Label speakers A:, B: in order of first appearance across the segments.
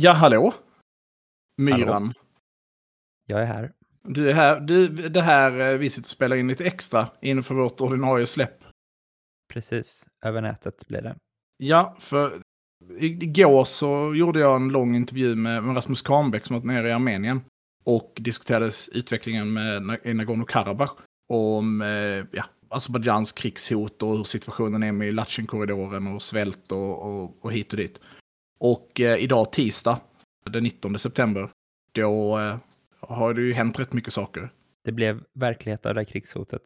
A: Ja, hallå? Myran.
B: Hallå. Jag är här.
A: Du är här. Du, det här, eh, vi sitter och spelar in lite extra inför vårt ordinarie släpp.
B: Precis, över nätet blir det.
A: Ja, för igår så gjorde jag en lång intervju med, Rasmus Kahnbäck som varit nere i Armenien. Och diskuterade utvecklingen med Nagorno-Karabach. Om eh, ja, Azerbajdzjans krigshot och hur situationen är med Latchenkorridoren och svält och, och, och hit och dit. Och eh, idag tisdag, den 19 september, då eh, har det ju hänt rätt mycket saker.
B: Det blev verklighet av det här krigshotet.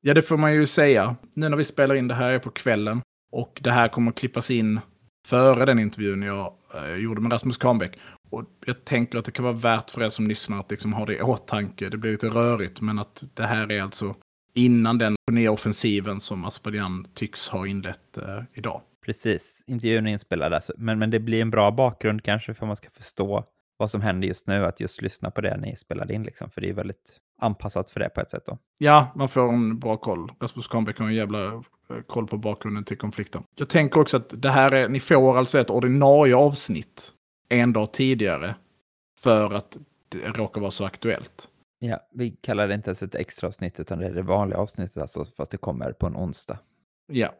A: Ja, det får man ju säga. Nu när vi spelar in det här är på kvällen och det här kommer att klippas in före den intervjun jag eh, gjorde med Rasmus Kahnbäck. Och jag tänker att det kan vara värt för er som lyssnar att liksom ha det i åtanke. Det blir lite rörigt, men att det här är alltså innan den nya offensiven som Azerbajdzjan tycks ha inlett eh, idag.
B: Precis, intervjun är inspelad, alltså. men, men det blir en bra bakgrund kanske för att man ska förstå vad som händer just nu, att just lyssna på det ni spelade in, liksom, för det är väldigt anpassat för det på ett sätt. Då.
A: Ja, man får en bra koll. Rasmus Kahnbäck har en jävla eh, koll på bakgrunden till konflikten. Jag tänker också att det här är, ni får alltså ett ordinarie avsnitt en dag tidigare för att det råkar vara så aktuellt.
B: Ja, vi kallar det inte ens ett extra avsnitt utan det är det vanliga avsnittet, alltså, fast det kommer på en onsdag.
A: Ja.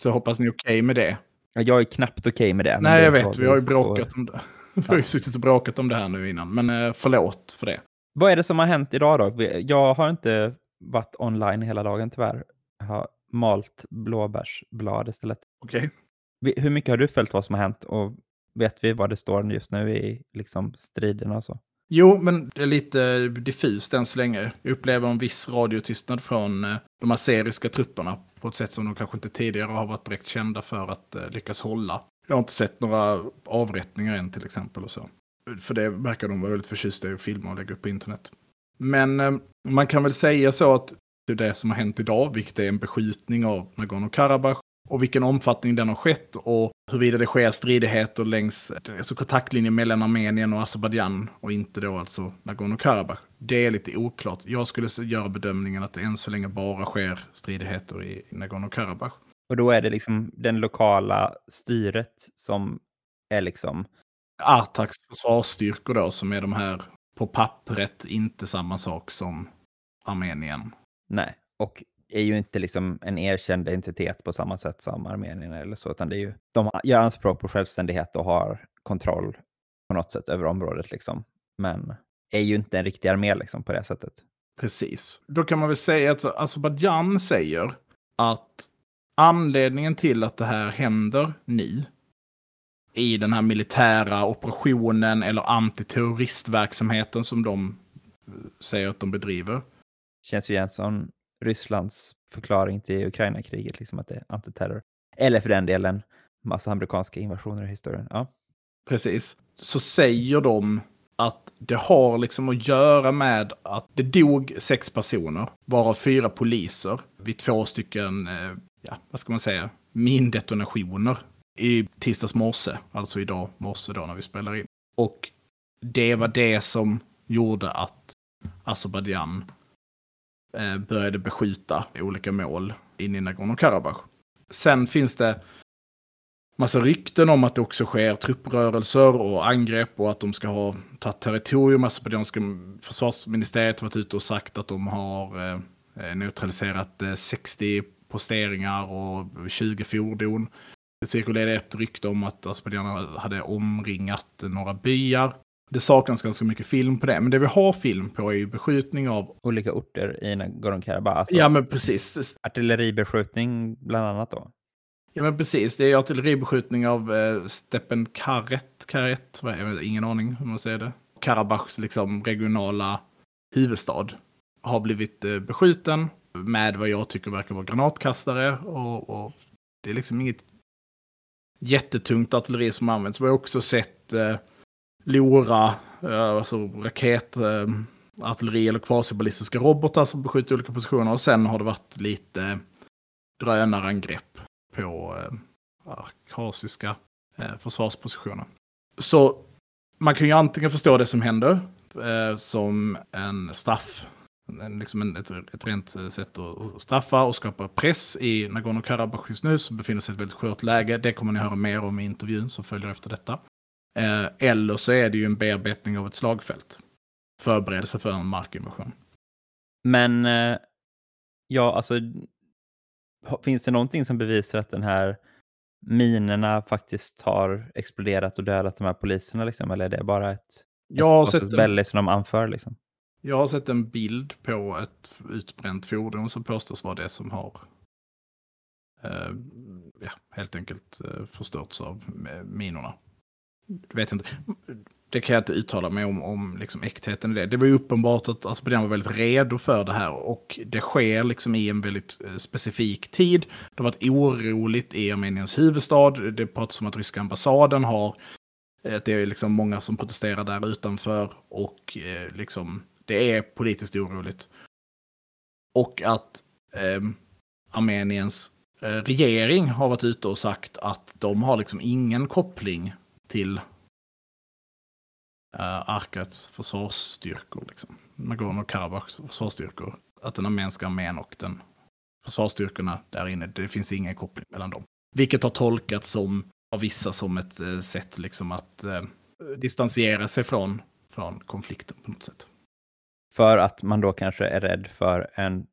A: Så hoppas ni är okej okay med det.
B: Ja, jag är knappt okej okay med det.
A: Nej,
B: det
A: jag vet. Vi har ju bråkat får... om det. vi har ju suttit och bråkat om det här nu innan, men eh, förlåt för det.
B: Vad är det som har hänt idag då? Jag har inte varit online hela dagen tyvärr. Jag har malt blåbärsblad istället.
A: Okej. Okay.
B: Hur mycket har du följt vad som har hänt och vet vi vad det står just nu i liksom, striderna och så?
A: Jo, men det är lite diffust än så länge. Jag upplever en viss radiotystnad från eh, de aseriska trupperna på ett sätt som de kanske inte tidigare har varit direkt kända för att eh, lyckas hålla. Jag har inte sett några avrättningar än till exempel och så. För det verkar de vara väldigt förtjusta i att filma och lägga upp på internet. Men eh, man kan väl säga så att det som har hänt idag, vilket är en beskjutning av Nagorno-Karabach och vilken omfattning den har skett och huruvida det sker stridigheter längs alltså kontaktlinjen mellan Armenien och Azerbajdzjan och inte då alltså Nagorno-Karabach. Det är lite oklart. Jag skulle göra bedömningen att det än så länge bara sker stridigheter i Nagorno-Karabach.
B: Och då är det liksom den lokala styret som är liksom...
A: Artaks försvarsstyrkor då, som är de här på pappret inte samma sak som Armenien.
B: Nej, och är ju inte liksom en erkänd identitet på samma sätt som Armenien eller så, utan det är ju, de gör anspråk på självständighet och har kontroll på något sätt över området liksom. Men är ju inte en riktig armé liksom på det sättet.
A: Precis. Då kan man väl säga att Azerbajdzjan säger att anledningen till att det här händer nu i den här militära operationen eller antiterroristverksamheten som de säger att de bedriver.
B: Känns ju igen som Rysslands förklaring till Ukraina-kriget, liksom att det är antiterror. Eller för den delen massa amerikanska invasioner i historien. Ja.
A: Precis. Så säger de att det har liksom att göra med att det dog sex personer, varav fyra poliser, vid två stycken, eh, ja, vad ska man säga, mindetonationer i tisdags morse, alltså idag morse då när vi spelar in. Och det var det som gjorde att Azerbajdzjan Eh, började beskjuta olika mål in i Nagorno-Karabach. Sen finns det massa rykten om att det också sker trupprörelser och angrepp och att de ska ha tagit territorium. Alltså Azerbajdzjanska försvarsministeriet har varit ute och sagt att de har eh, eh neutraliserat eh, 60 posteringar och 20 fordon. Det cirkulerade ett rykte om att Azerbajdzjan hade omringat några byar det saknas ganska mycket film på det. Men det vi har film på är ju beskjutning av...
B: Olika orter i Nagorno-Karabach. Alltså
A: ja, men precis.
B: Artilleribeskjutning bland annat då?
A: Ja, men precis. Det är artilleribeskjutning av eh, Stepen Karet. Karet, vad är det? ingen aning hur man säger det. Karabachs liksom regionala huvudstad har blivit eh, beskjuten med vad jag tycker verkar vara granatkastare. Och, och det är liksom inget jättetungt artilleri som används. Vi har också sett eh, Lora, eh, alltså raket, eh, artilleri eller kvasiballistiska robotar som beskjuter olika positioner. Och sen har det varit lite drönarangrepp på eh, arkasiska försvarspositioner. Så man kan ju antingen förstå det som händer som en straff, en, liksom en, ett, ett rent sätt att straffa och skapa press i Nagorno-Karabach just nu som befinner sig i ett väldigt skört läge. Det kommer ni höra mer om i intervjun som följer efter detta. Eh, eller så är det ju en bearbetning av ett slagfält. Förberedelse för en markinvasion.
B: Men eh, ja, alltså finns det någonting som bevisar att den här minerna faktiskt har exploderat och dödat de här poliserna liksom? Eller är det bara ett,
A: Jag
B: ett
A: sett
B: som de anför liksom?
A: jag har sett en bild på ett utbränt fordon som påstås vara det som har eh, ja, helt enkelt eh, förstörts av minorna. Vet inte. Det kan jag inte uttala mig om, om liksom äktheten i det. Det var ju uppenbart att alltså, Azerbajdzjan var väldigt redo för det här och det sker liksom i en väldigt eh, specifik tid. Det har varit oroligt i Armeniens huvudstad. Det pratas om att ryska ambassaden har eh, att det är liksom många som protesterar där utanför och eh, liksom det är politiskt oroligt. Och att ehm, eh, Armeniens regering har varit ute och sagt att de har liksom ingen koppling till eh, uh, Arkats försvarsstyrkor. Liksom. Nagorno-Karabachs försvarsstyrkor. Att den armeniska armén och den försvarsstyrkorna där inne, det finns ingen koppling mellan dem. Vilket har tolkats som, av vissa som ett uh, sätt liksom att uh, distansera sig från, från konflikten på något sätt.
B: För att man då kanske är rädd för en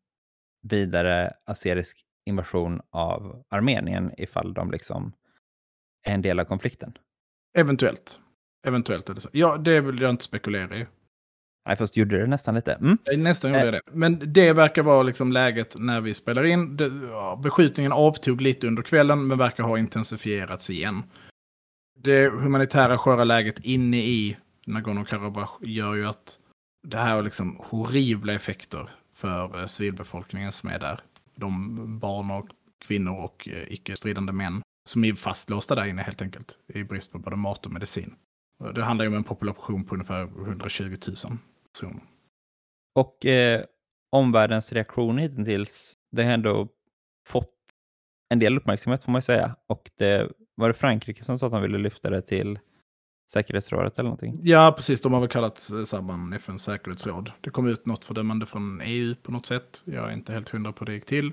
B: vidare aserisk invasion av Armenien ifall de liksom är en del av konflikten.
A: Eventuellt. Eventuellt är det så. Ja, det vill jag inte spekulera i.
B: Nej, fast gjorde det nästan lite. Mm.
A: Nästan gjorde jag det. Men det verkar vara liksom läget när vi spelar in. Det, ja, beskjutningen avtog lite under kvällen, men verkar ha intensifierats igen. Det humanitära sköra läget inne i Nagorno-Karabach gör ju att det här har liksom horribla effekter för civilbefolkningen som är där. De barn och kvinnor och icke-stridande män som är fastlåsta där inne helt enkelt. I brist på både mat och medicin. Det handlar ju om en population på ungefär 120 000 personer.
B: Och eh, omvärldens reaktion hittills, det har ändå fått en del uppmärksamhet får man ju säga. Och det var det Frankrike som sa att de ville lyfta det till säkerhetsrådet eller någonting?
A: Ja, precis. De har väl kallat samman FNs säkerhetsråd. Det kom ut något fördömande från EU på något sätt. Jag är inte helt hundra på det gick till.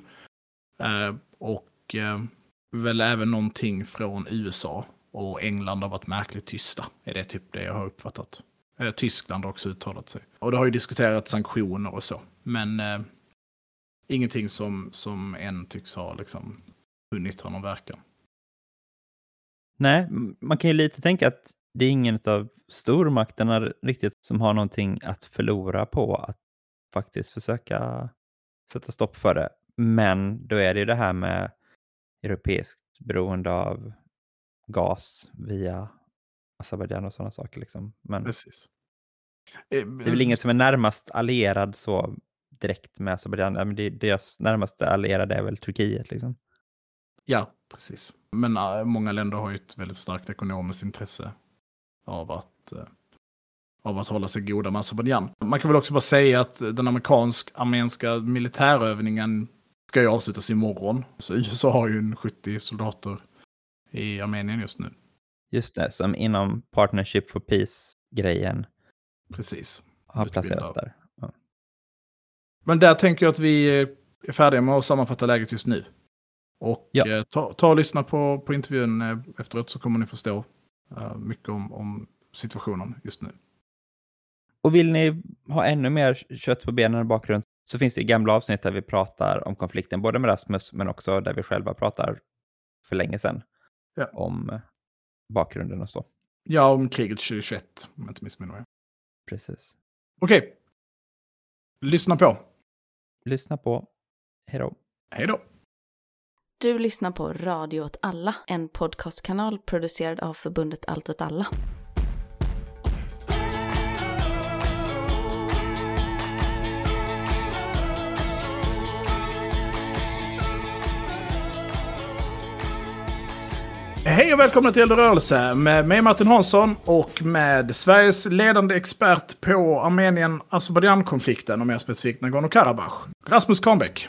A: Eh, och eh, väl även någonting från USA. Och England har varit märkligt tysta. Är det typ det jag har uppfattat. Eh, Tyskland har också uttalat sig. Och det har ju diskuterats sanktioner och så. Men eh, ingenting som, som än tycks ha liksom hunnit ha någon verkan.
B: Nej, man kan ju lite tänka att det är ingen av stormakterna riktigt som har någonting att förlora på att faktiskt försöka sätta stopp för det. Men då är det ju det här med europeiskt beroende av gas via Azerbajdzjan och sådana saker. Liksom. Men
A: Precis.
B: det är väl ingen som är närmast allierad så direkt med Azerbajdzjan. deras närmaste allierade är väl Turkiet. Liksom.
A: Ja, precis. Men äh, många länder har ju ett väldigt starkt ekonomiskt intresse av att, äh, av att hålla sig goda med Azerbajdzjan. Man kan väl också bara säga att den amerikansk-armenska militärövningen ska ju avslutas imorgon. Så USA har ju en 70 soldater i Armenien just nu.
B: Just det, som inom Partnership for Peace-grejen.
A: Precis.
B: Har placerats där. Ja.
A: Men där tänker jag att vi är färdiga med att sammanfatta läget just nu. Och ja. eh, ta, ta och lyssna på, på intervjun eh, efteråt så kommer ni förstå uh, mycket om, om situationen just nu.
B: Och vill ni ha ännu mer kött på benen i bakgrund så finns det gamla avsnitt där vi pratar om konflikten, både med Rasmus men också där vi själva pratar för länge sedan ja. om bakgrunden och så.
A: Ja, om kriget 2021, om jag inte missminner mig.
B: Precis.
A: Okej. Okay. Lyssna på.
B: Lyssna på. Hej då.
A: Hej då.
C: Du lyssnar på Radio åt alla, en podcastkanal producerad av förbundet Allt åt alla.
A: Hej och välkomna till Eldrörelse med mig Martin Hansson och med Sveriges ledande expert på Armenien-Azerbajdzjan-konflikten och mer specifikt Nagorno-Karabach, Rasmus Kahnbäck.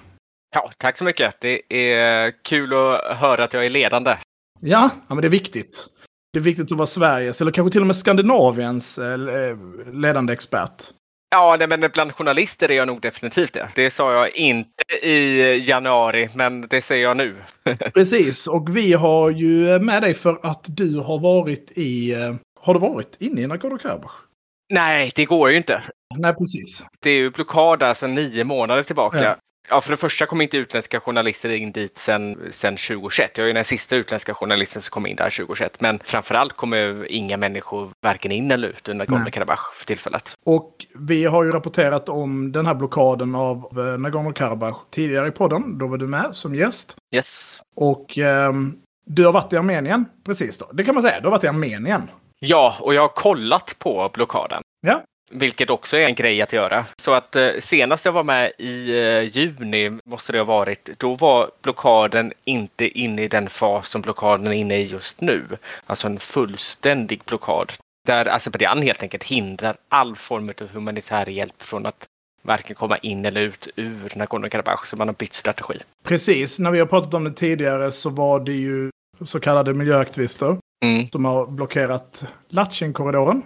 D: Ja, tack så mycket. Det är kul att höra att jag är ledande.
A: Ja, ja men det är viktigt. Det är viktigt att vara Sveriges, eller kanske till och med Skandinaviens eh, ledande expert.
D: Ja, nej, men bland journalister är jag nog definitivt det. Det sa jag inte i januari, men det säger jag nu.
A: Precis, och vi har ju med dig för att du har varit i eh, Har du varit inne i Nagorno-Karabach?
D: Nej, det går ju inte.
A: Nej, precis.
D: Det är ju blockad där sedan nio månader tillbaka.
A: Ja.
D: Ja. för det första kom inte utländska journalister in dit sedan, sedan 2021. Jag är den sista utländska journalisten som kom in där 2021. Men framförallt kommer inga människor varken in eller ut ur Nagorno-Karabach för tillfället.
A: Och vi har ju rapporterat om den här blockaden av eh, Nagorno-Karabach tidigare i podden. Då var du med som gäst.
D: Yes.
A: Och ehm, du har varit i Armenien, precis då. Det kan man säga, du har varit i Armenien.
D: Ja, och jag har kollat på blockaden.
A: Ja.
D: Vilket också är en grej att göra. Så att eh, senast jag var med i eh, juni, måste det ha varit, då var blockaden inte inne i den fas som blockaden är inne i just nu. Alltså en fullständig blockad. Där Azerbajdzjan helt enkelt hindrar all form av humanitär hjälp från att varken komma in eller ut ur Nagorno-Karabach. Så man har bytt strategi.
A: Precis, när vi har pratat om det tidigare så var det ju så kallade miljöaktivister
D: Mm.
A: som har blockerat Latchin-korridoren.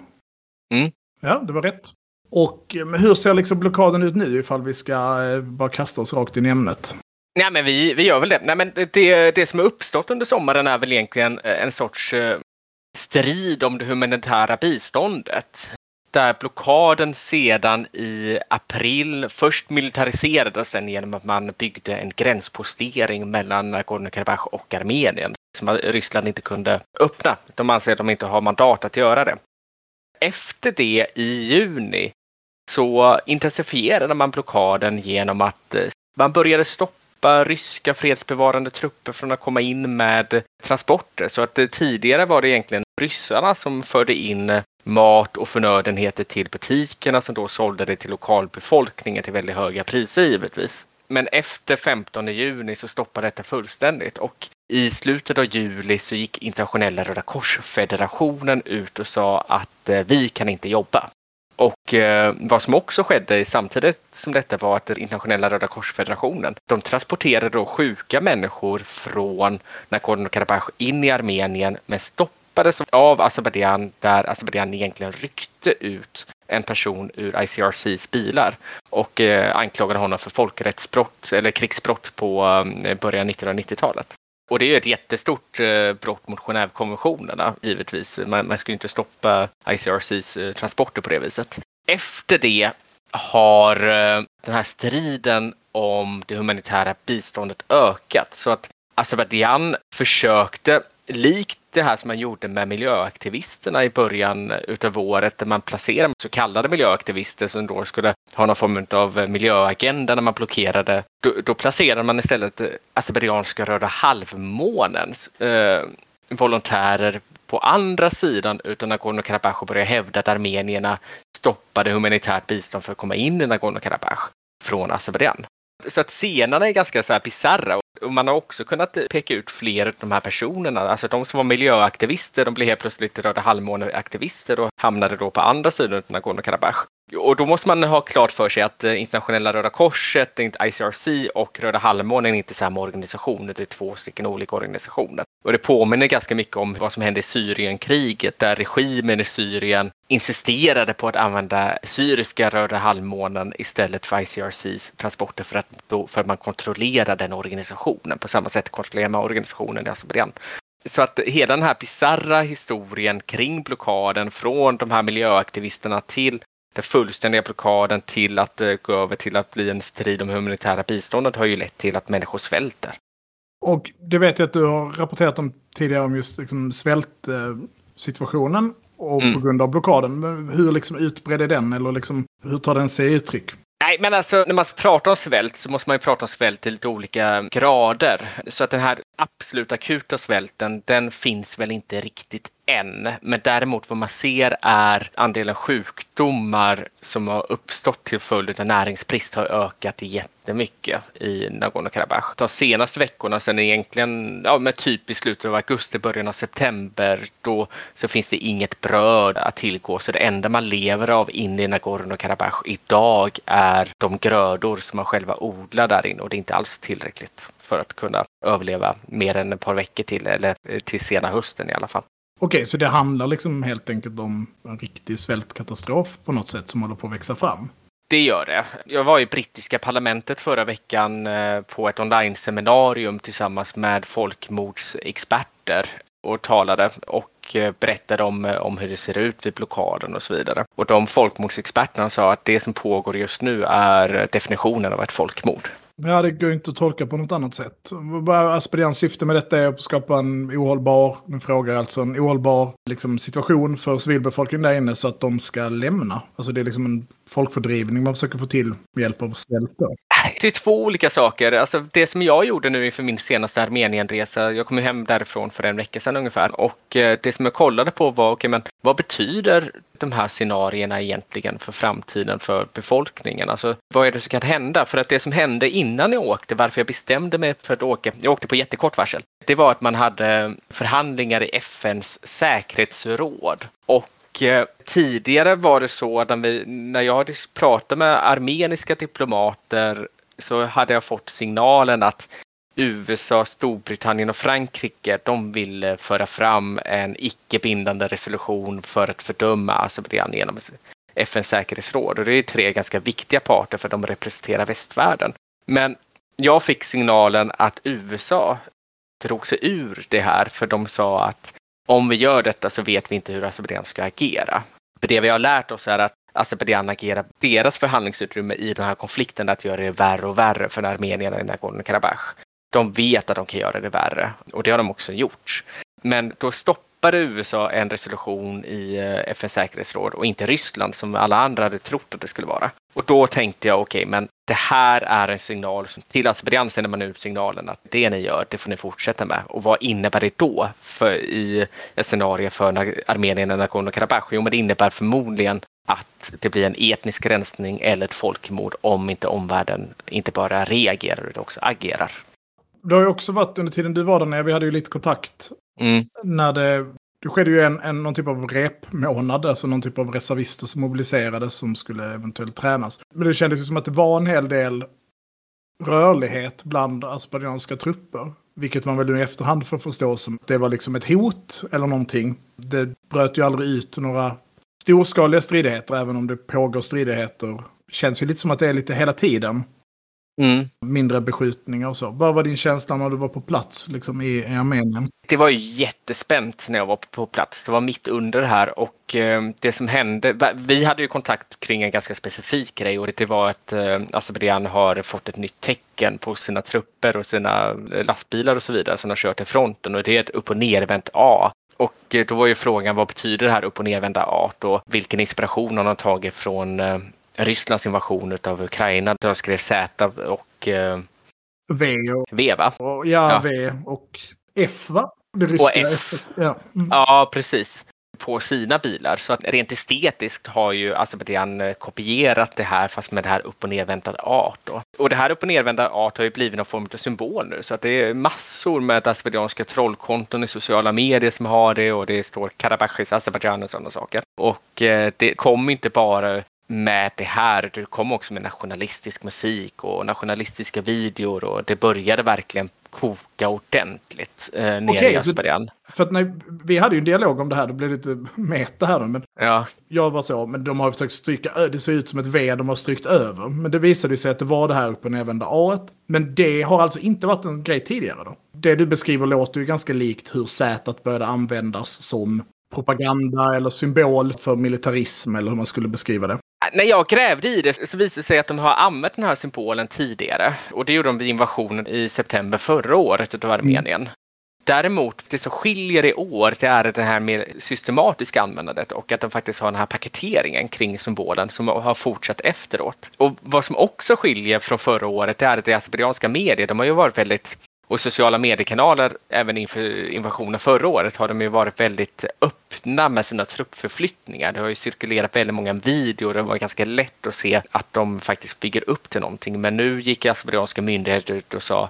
D: Mm.
A: Ja, det var rätt. Och eh, men hur ser liksom blockaden ut nu ifall vi ska eh, bara kasta oss rakt in i ämnet?
D: Nej, men vi, vi gör väl det. Nej, men det. Det som har uppstått under sommaren är väl egentligen eh, en sorts strid om det humanitära biståndet. Där blockaden sedan i april först militariserades den genom att man byggde en gränspostering mellan Nagorno-Karabach och Armenien som Ryssland inte kunde öppna. De anser att de inte har mandat att göra det. Efter det i juni så intensifierade man blockaden genom att eh, man började stoppa ryska fredsbevarande trupper från att komma in med transporter. Så att eh, tidigare var det egentligen ryssarna som förde in mat och förnödenheter till butikerna som då sålde det till lokalbefolkningen till väldigt höga priser givetvis. Men efter 15 juni så stoppade detta fullständigt och i slutet av juli så gick internationella Röda Korsfederationen ut och sa att eh, vi kan inte jobba. Och eh, vad som också skedde samtidigt som detta var att internationella Röda Korsfederationen, de transporterade då sjuka människor från Nagorno-Karabach in i Armenien men stoppades av Azerbajdzjan där Azerbajdzjan egentligen ryckte ut en person ur ICRCs bilar och eh, anklagade honom för folkrättsbrott eller krigsbrott på eh, början 1990-talet. Och det är ett jättestort eh, brott mot Genèvekonventionerna givetvis. Man, man ska ju inte stoppa ICRCs eh, transporter på det viset. Efter det har eh, den här striden om det humanitära biståndet ökat så att Azerbajdzjan försökte likt det här som man gjorde med miljöaktivisterna i början utav året där man placerade så kallade miljöaktivister som då skulle ha någon form av miljöagenda när man blockerade. Då, då placerade man istället eh, azerbajdzjanska Röda halvmånens eh, volontärer på andra sidan utan Nagorno-Karabach och började hävda att armenierna stoppade humanitärt bistånd för att komma in i Nagorno-Karabach från Azerbajdzjan. Så att scenerna är ganska så här bisarra och man har också kunnat peka ut fler av de här personerna. Alltså de som var miljöaktivister, de blev helt plötsligt Röda halvmåneaktivister och hamnade då på andra sidan av Nagorno-Karabach. Och då måste man ha klart för sig att eh, internationella Röda Korset, ICRC och Röda halvmånen är inte samma organisationer. Det är två stycken olika organisationer. Och det påminner ganska mycket om vad som hände i Syrienkriget där regimen i Syrien insisterade på att använda syriska Röda halvmånen istället för ICRCs transporter för att, då, för att man kontrollerar den organisationen. På samma sätt kontrollerar man organisationen i Azerbajdzjan. Så att hela den här bizarra historien kring blockaden från de här miljöaktivisterna till den fullständiga blockaden till att uh, gå över till att bli en strid om humanitära biståndet har ju lett till att människor svälter.
A: Och det vet jag att du har rapporterat om tidigare om just liksom svältsituationen och
D: Mm.
A: på grund av blockaden. Men hur liksom utbredd är den eller liksom, hur tar den sig uttryck?
D: Nej, men alltså när man pratar om svält så måste man ju prata om svält i lite olika grader. Så att den här absolut akuta svälten, den finns väl inte riktigt än. Men däremot vad man ser är andelen sjukdomar som har uppstått till följd av näringsbrist har ökat jättemycket i Nagorno-Karabach. De senaste veckorna, sen egentligen, ja men typ i slutet av augusti, början av september, då så finns det inget bröd att tillgå. Så det enda man lever av inne i Nagorno-Karabach idag är de grödor som man själva odlar där inne och det är inte alls tillräckligt för att kunna överleva mer än ett par veckor till eller till sena hösten i alla fall.
A: Okej, så det handlar liksom helt enkelt om en riktig svältkatastrof på något sätt som håller på att växa fram?
D: Det gör det. Jag var i brittiska parlamentet förra veckan eh, på ett online-seminarium tillsammans med folkmordsexperter och talade. Och eh, berättade om, eh, om hur det ser ut vid blockaden och så vidare. Och de folkmordsexperterna sa att det som pågår just nu är definitionen av ett folkmord.
A: Ja, det går inte att tolka på något annat sätt. Aspedians syfte med detta är att skapa en ohållbar, nu frågar jag alltså, en ohållbar liksom, situation för civilbefolkningen där inne så att de ska lämna. Alltså det är liksom en folkfördrivning man försöker få till med hjälp av svält.
D: Det är två olika saker. Alltså det som jag gjorde nu inför min senaste Armenienresa, jag kom hem därifrån för en vecka sedan ungefär och eh, det som jag kollade på var, okay, men vad betyder de här scenarierna egentligen för framtiden för befolkningen? Alltså vad är det som kan hända? För att det som hände innan jag åkte, varför jag bestämde mig för att åka, jag åkte på jättekort varsel, det var att man hade förhandlingar i FNs säkerhetsråd och Eh, tidigare var det så att när, vi, när jag pratade med armeniska diplomater så hade jag fått signalen att USA, Storbritannien och Frankrike de ville föra fram en icke bindande resolution för att fördöma Azerbajdzjan genom FNs säkerhetsråd. Och det är tre ganska viktiga parter för de representerar västvärlden. Men jag fick signalen att USA drog sig ur det här för de sa att om vi gör detta så vet vi inte hur Azerbajdzjan ska agera. För det vi har lärt oss är att Azerbajdzjan agerar deras förhandlingsutrymme i den här konflikten att göra det värre och värre för armenierna i Nagorno-Karabach. De vet att de kan göra det värre och det har de också gjort. Men då stoppade USA en resolution i eh, FNs säkerhetsråd och inte Ryssland som alla andra hade trott att det skulle vara. Och då tänkte jag okej, okay, men det här är en signal till Azerbajdzjan sänder man ut signalen att det ni gör, det får ni fortsätta med. Och vad innebär det då för, i ett scenario för Armenien och Nagorno-Karabach? Jo, men det innebär förmodligen att det blir en etnisk rensning eller ett folkmord om inte omvärlden inte bara reagerar utan också agerar.
A: Det har ju också varit under tiden du var där nere, vi hade ju lite kontakt. Mm. När det det skedde ju en, en, någon typ av repmånad, alltså någon typ av reservister som mobiliserades som skulle eventuellt tränas. Men det kändes ju som att det var en hel del rörlighet bland aspadianska trupper. Vilket man väl nu i efterhand får förstå som att det var liksom ett hot eller någonting. Det bröt ju aldrig ut några storskaliga stridigheter, även om det pågår stridigheter. Känns ju lite som att det är lite hela tiden. Mm. Mindre beskjutningar och så. Vad var din känsla när du var på plats liksom, i, i Armenien?
D: Det var jättespänt när jag var på plats. Det var mitt under det här och eh, det som hände. Vi hade ju kontakt kring en ganska specifik grej och det var att eh, Azerbajdzjan har fått ett nytt tecken på sina trupper och sina eh, lastbilar och så vidare som har kört till fronten och det är ett upp och nervänt A. Och eh, då var ju frågan vad betyder det här upp och nervända A och vilken inspiration har de tagit från eh, Rysslands invasion av Ukraina. De skrev Z och eh,
A: V. Och,
D: v va?
A: Och, ja, ja, V och F va?
D: Det ryska och F. F ja. Mm. ja, precis. På sina bilar. Så att rent estetiskt har ju Azerbajdzjan eh, kopierat det här fast med det här upp och nervända art. Då. Och det här upp och nervända art har ju blivit någon form av symbol nu. Så att det är massor med azerbajdzjanska trollkonton i sociala medier som har det och det står Karabachis Azerbajdzjan och sådana saker. Och eh, det kom inte bara med det här. Det kom också med nationalistisk musik och nationalistiska videor och det började verkligen koka ordentligt eh, nere okay, i Asperian.
A: För att när, vi hade ju en dialog om det här, det blev lite meta här. Men ja. Jag var så, men de har försökt stryka, det ser ut som ett V de har strykt över. Men det visade sig att det var det här uppe och nervända A. Men det har alltså inte varit en grej tidigare då? Det du beskriver låter ju ganska likt hur Z började användas som propaganda eller symbol för militarism eller hur man skulle beskriva det.
D: När jag grävde i det så visade det sig att de har använt den här symbolen tidigare och det gjorde de vid invasionen i september förra året av Armenien. Mm. Däremot, det som skiljer i år det är det här mer systematiska användandet och att de faktiskt har den här paketeringen kring symbolen som har fortsatt efteråt. Och vad som också skiljer från förra året det är att det azerbajdzjanska medier, de har ju varit väldigt och sociala mediekanaler, även inför invasionen förra året, har de ju varit väldigt öppna med sina truppförflyttningar. Det har ju cirkulerat väldigt många videor. Det var ganska lätt att se att de faktiskt bygger upp till någonting. Men nu gick azerbajdzjanska myndigheter ut och sa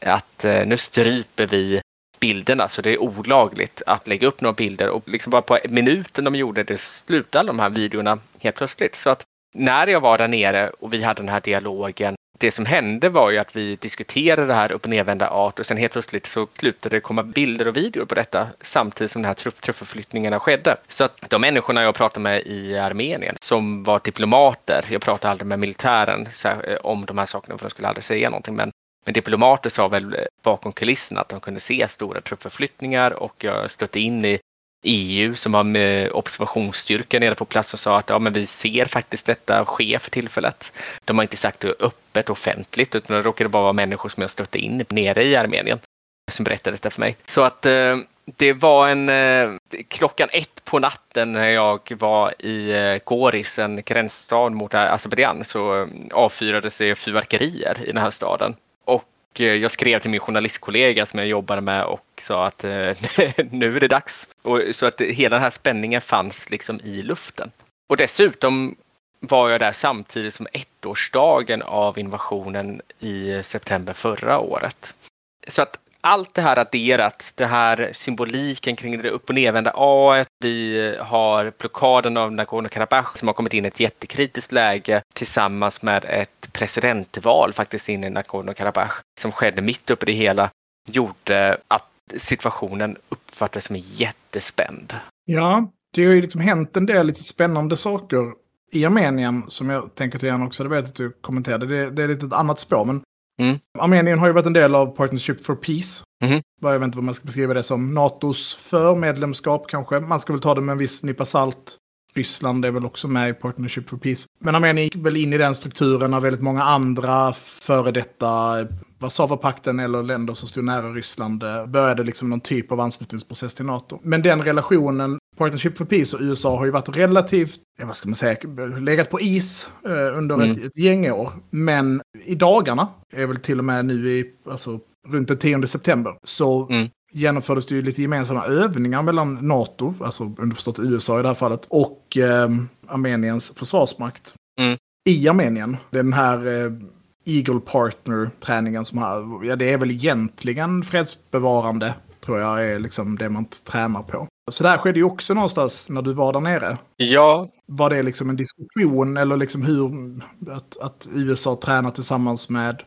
D: att eh, nu stryper vi bilderna så det är olagligt att lägga upp några bilder och liksom bara på minuten de gjorde det slutade de här videorna helt plötsligt. Så att när jag var där nere och vi hade den här dialogen det som hände var ju att vi diskuterade det här upp och nedvända, art och sen helt plötsligt så slutade det komma bilder och videor på detta samtidigt som de här truppförflyttningarna skedde. Så att de människorna jag pratade med i Armenien som var diplomater, jag pratade aldrig med militären eh, om de här sakerna för de skulle aldrig säga någonting, men men diplomater sa väl eh, bakom kulisserna att de kunde se stora truppförflyttningar och jag stötte in i EU som har med observationsstyrka nere på plats och sa att ja, men vi ser faktiskt detta ske för tillfället. De har inte sagt det öppet offentligt utan det råkade bara vara människor som jag stötte in nere i Armenien som berättade detta för mig. Så att eh, det var en eh, klockan ett på natten när jag var i eh, Goris, en gränsstad mot Azerbajdzjan, så eh, avfyrades det fyrverkerier i den här staden. Och eh, jag skrev till min journalistkollega som jag jobbade med och sa att eh, nu är det dags. Och, så att hela den här spänningen fanns liksom i luften. Och dessutom var jag där samtidigt som ettårsdagen av invasionen i september förra året. Så att allt det här adderat, det här symboliken kring det upp och nedvända A, vi har blockaden av Nagorno-Karabach som har kommit in i ett jättekritiskt läge tillsammans med ett presidentval faktiskt in i Nagorno-Karabach som skedde mitt uppe i det hela, gjorde att situationen uppfattades som jättespänd.
A: Ja, det har ju liksom hänt en del lite spännande saker i Armenien som jag tänker att du gärna också, det vet att du kommenterade, det, det är lite ett annat spår, men Mm. Armenien har ju varit en del av Partnership for Peace. Mm. Jag vet inte vad man ska beskriva det som. NATOs förmedlemskap kanske. Man ska väl ta det med en viss nypa salt. Ryssland är väl också med i Partnership for Peace. Men Armenien gick väl in i den strukturen av väldigt många andra före detta Warszawapakten eller länder som stod nära Ryssland eh, började liksom någon typ av anslutningsprocess till NATO. Men den relationen, Partnership for Peace och USA har ju varit relativt, vad ska man säga, legat på is eh, under mm. ett, ett gäng år. Men i dagarna, är väl till och med nu i, alltså runt den 10 september, så mm. genomfördes det ju lite gemensamma övningar mellan NATO, alltså underförstått USA i det här fallet, och eh, Armeniens försvarsmakt. Mm. I Armenien. Den här eh, Eagle Partner-träningen som har, ja det är väl egentligen fredsbevarande, tror jag är liksom det man tränar på. Så det här skedde ju också någonstans när du var där nere.
D: Ja.
A: Var det liksom en diskussion eller liksom hur att, att USA tränar tillsammans med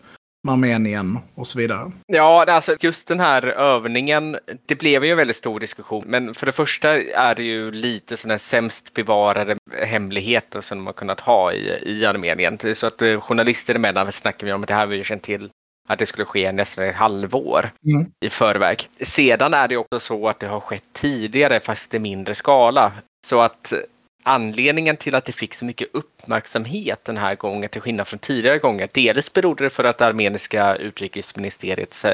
A: Armenien och så vidare.
D: Ja, alltså just den här övningen, det blev ju en väldigt stor diskussion. Men för det första är det ju lite sådana sämst bevarade hemligheter som de har kunnat ha i, i Armenien. Så att eh, journalister emellan snackar vi om att det här har vi ju känt till att det skulle ske nästan ett halvår mm. i förväg. Sedan är det också så att det har skett tidigare fast i mindre skala. Så att anledningen till att det fick så mycket uppmärksamhet den här gången till skillnad från tidigare gånger. Dels berodde det för att det armeniska utrikesministeriet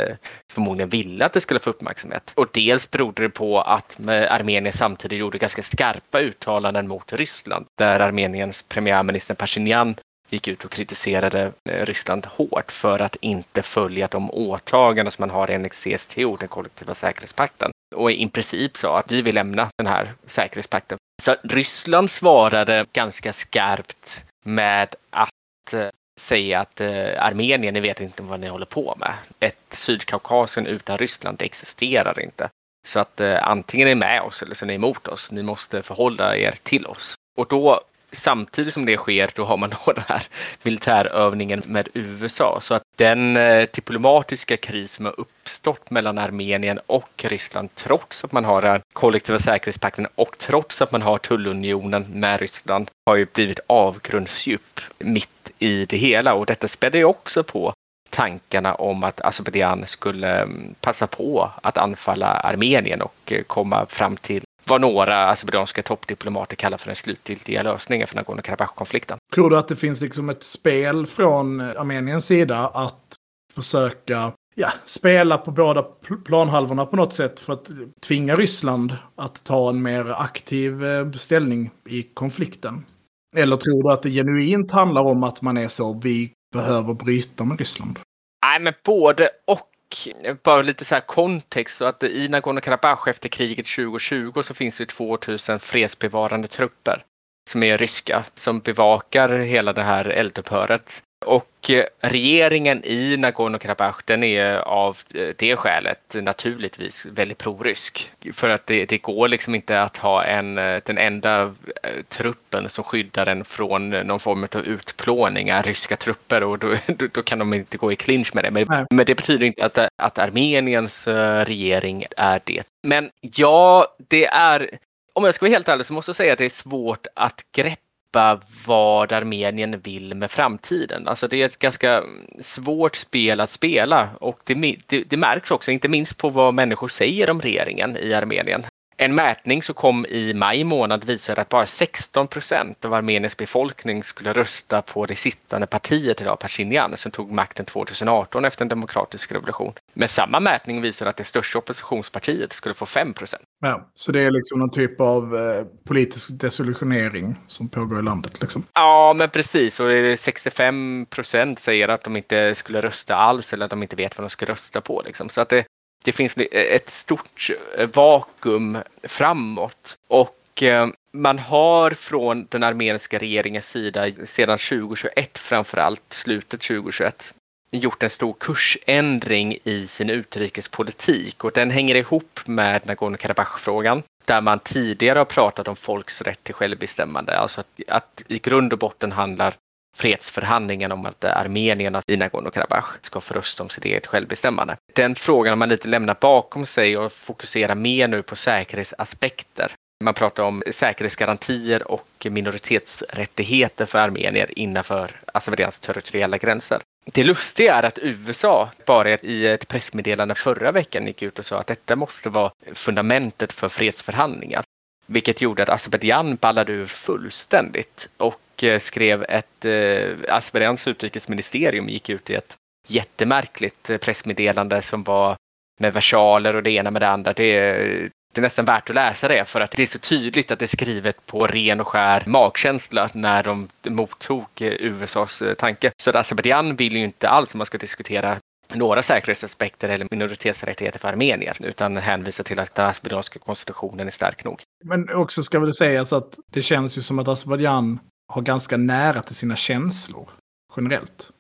D: förmodligen ville att det skulle få uppmärksamhet och dels berodde det på att Armenien samtidigt gjorde ganska skarpa uttalanden mot Ryssland där Armeniens premiärminister Pashinyan gick ut och kritiserade eh, Ryssland hårt för att inte följa de åtaganden som man har enligt CSTO, den kollektiva säkerhetspakten och i princip sa att vi vill lämna den här säkerhetspakten. Så Ryssland svarade ganska skarpt med att eh, säga att eh, Armenien, ni vet inte vad ni håller på med. Ett Sydkaukasien utan Ryssland, det existerar inte. Så att eh, antingen är ni med oss eller så är ni emot oss. Ni måste förhålla er till oss. Och då samtidigt som det sker, då har man då den här militärövningen med USA. Så att den eh, diplomatiska kris som har uppstått mellan Armenien och Ryssland, trots att man har den kollektiva säkerhetspakten och trots att man har tullunionen med Ryssland, har ju blivit avgrundsdjup mitt i det hela. Och detta spädde ju också på tankarna om att Azerbajdzjan skulle mm, passa på att anfalla Armenien och eh, komma fram till vad några azerbajdzjanska toppdiplomater kallar för den slutgiltiga lösningen för Nagorno-Karabach-konflikten.
A: Tror du att det finns liksom ett spel från Armeniens sida att försöka ja, spela på båda planhalvorna på något sätt för att tvinga Ryssland att ta en mer aktiv eh, ställning i konflikten? Eller tror du att det genuint handlar om att man är så, vi behöver bryta med Ryssland?
D: Nej, men både och bara lite så här kontext så att i Nagorno-Karabach efter kriget 2020 så finns det 2000 fredsbevarande trupper som är ryska som bevakar hela det här eldupphöret. Och eh, regeringen i Nagorno-Karabach den är av eh, det skälet naturligtvis väldigt prorysk. För att det, det, går liksom inte att ha en, eh, den enda truppen som skyddar en från någon form av utplåning är ryska trupper och då, då, då kan de inte gå i clinch med det. Men, men, det betyder inte att, att Armeniens regering är det. Men ja, det är om jag ska vara helt ärlig så måste jag säga att det är svårt att greppa vad Armenien vill med framtiden. Alltså det är ett ganska svårt spel att spela och det, det, det, märks också, inte minst på vad människor säger om regeringen i Armenien. En mätning som kom i maj månad visade att bara 16 procent av Armeniens befolkning skulle rösta på det sittande partiet idag, Pashinyan, som tog makten 2018 efter en demokratisk revolution. Men samma mätning visade att det största oppositionspartiet skulle få 5 procent.
A: Ja, så det är liksom någon typ av eh, politisk desillusionering som pågår i landet. Liksom.
D: Ja, men precis. Och 65 procent säger att de inte skulle rösta alls eller att de inte vet vad de ska rösta på. Liksom. Så att det, det finns eh, ett stort eh, vakuum framåt. Och eh, man har från den armeniska regeringens sida sedan 2021 framförallt, slutet 2021, gjort en stor kursändring i sin utrikespolitik och den hänger ihop med Nagorno-Karabach-frågan där man tidigare har pratat om folks rätt till självbestämmande. Alltså att, att i grund och botten handlar fredsförhandlingen om att eh, armenierna i Nagorno-Karabach ska få rösta om sitt eget självbestämmande. Den frågan har man lite lämnat bakom sig och fokuserar mer nu på säkerhetsaspekter. Man pratar om säkerhetsgarantier och minoritetsrättigheter för armenier innanför Azerbajdzjans territoriella gränser. Det lustiga är att USA bara i ett pressmeddelande förra veckan gick ut och sa att detta måste vara fundamentet för fredsförhandlingar. Vilket gjorde att Azerbajdzjan ballade ur fullständigt och Eh, skrev ett, eh, Azerbajdzjans utrikesministerium gick ut i ett jättemärkligt eh, pressmeddelande som var med versaler och det ena med det andra. Det, det är nästan värt att läsa det för att det är så tydligt att det är skrivet på ren och skär magkänsla när de mottog eh, USAs tanke. Så att Azerbajdzjan vill ju inte alls, om man ska diskutera några säkerhetsaspekter eller minoritetsrättigheter för armenier utan hänvisar till att den azerbajdzjanska konstitutionen är stark nog.
A: Men också ska väl sägas att det känns ju som att Azerbajdzjan har ganska nära till sina känslor generellt.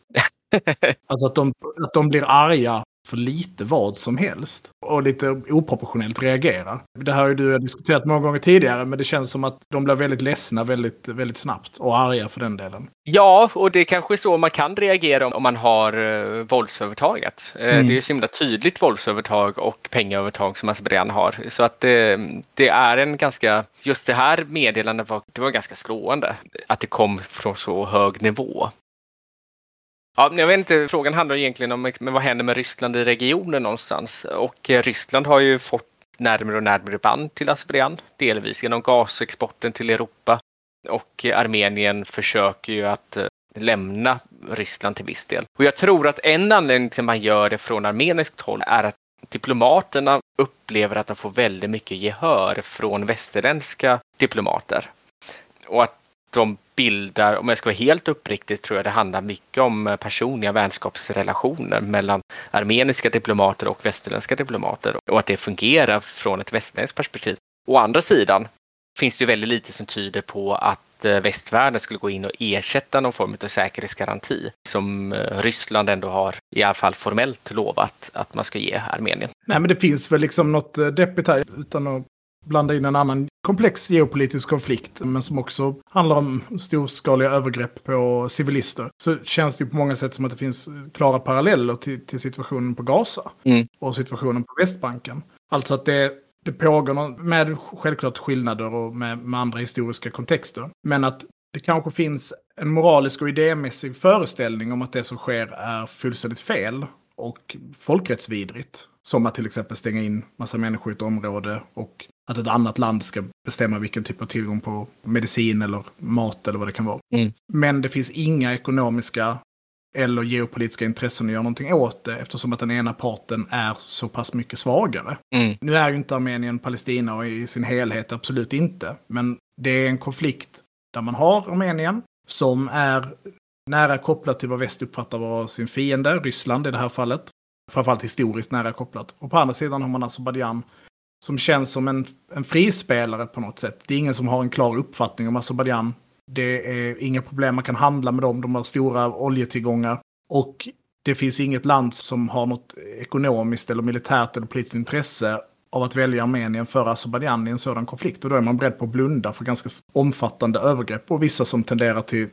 A: alltså att de, att de blir arga för lite vad som helst. Och lite oproportionellt reagerar. Det här har ju du diskuterat många gånger tidigare, men det känns som att de blir väldigt ledsna väldigt, väldigt snabbt. Och arga för den delen.
D: Ja, och det är kanske är så man kan reagera om man har uh, våldsövertaget. Uh, mm. Det är ju så himla tydligt våldsövertag och pengaövertag som Azerbajdzjan har. Så att uh, det är en ganska, just det här meddelandet var, det var ganska slående. Att det kom från så hög nivå. Ja, jag vet inte, frågan handlar egentligen om men vad händer med Ryssland i regionen någonstans? Och eh, Ryssland har ju fått närmare och närmare band till Azerbajdzjan, delvis genom gasexporten till Europa. Och eh, Armenien försöker ju att eh, lämna Ryssland till viss del. Och jag tror att en anledning till att man gör det från armeniskt håll är att diplomaterna upplever att de får väldigt mycket gehör från västerländska diplomater. Och att de bildar, om jag ska vara helt uppriktig, tror jag det handlar mycket om eh, personliga vänskapsrelationer mellan armeniska diplomater och västerländska diplomater och att det fungerar från ett västerländskt perspektiv. Å andra sidan finns det ju väldigt lite som tyder på att eh, västvärlden skulle gå in och ersätta någon form av säkerhetsgaranti som eh, Ryssland ändå har i alla fall formellt lovat att man ska ge Armenien.
A: Nej, men det finns väl liksom något deppigt här utan att blanda in en annan komplex geopolitisk konflikt, men som också handlar om storskaliga övergrepp på civilister, så känns det på många sätt som att det finns klara paralleller till, till situationen på Gaza mm. och situationen på Västbanken. Alltså att det, det pågår med självklart skillnader och med, med andra historiska kontexter, men att det kanske finns en moralisk och idémässig föreställning om att det som sker är fullständigt fel och folkrättsvidrigt. Som att till exempel stänga in massa människor i ett område och att ett annat land ska bestämma vilken typ av tillgång på medicin eller mat eller vad det kan vara. Mm. Men det finns inga ekonomiska eller geopolitiska intressen att göra någonting åt det eftersom att den ena parten är så pass mycket svagare. Mm. Nu är ju inte Armenien Palestina och i sin helhet, absolut inte. Men det är en konflikt där man har Armenien som är nära kopplat till vad väst uppfattar vara sin fiende, Ryssland i det här fallet. Framförallt historiskt nära kopplat. Och på andra sidan har man Azerbajdzjan som känns som en, en frispelare på något sätt. Det är ingen som har en klar uppfattning om Azerbajdzjan. Det är inga problem, man kan handla med dem, de har stora oljetillgångar. Och det finns inget land som har något ekonomiskt eller militärt eller politiskt intresse av att välja Armenien för Azerbajdzjan i en sådan konflikt. Och då är man beredd på att blunda för ganska omfattande övergrepp och vissa som tenderar till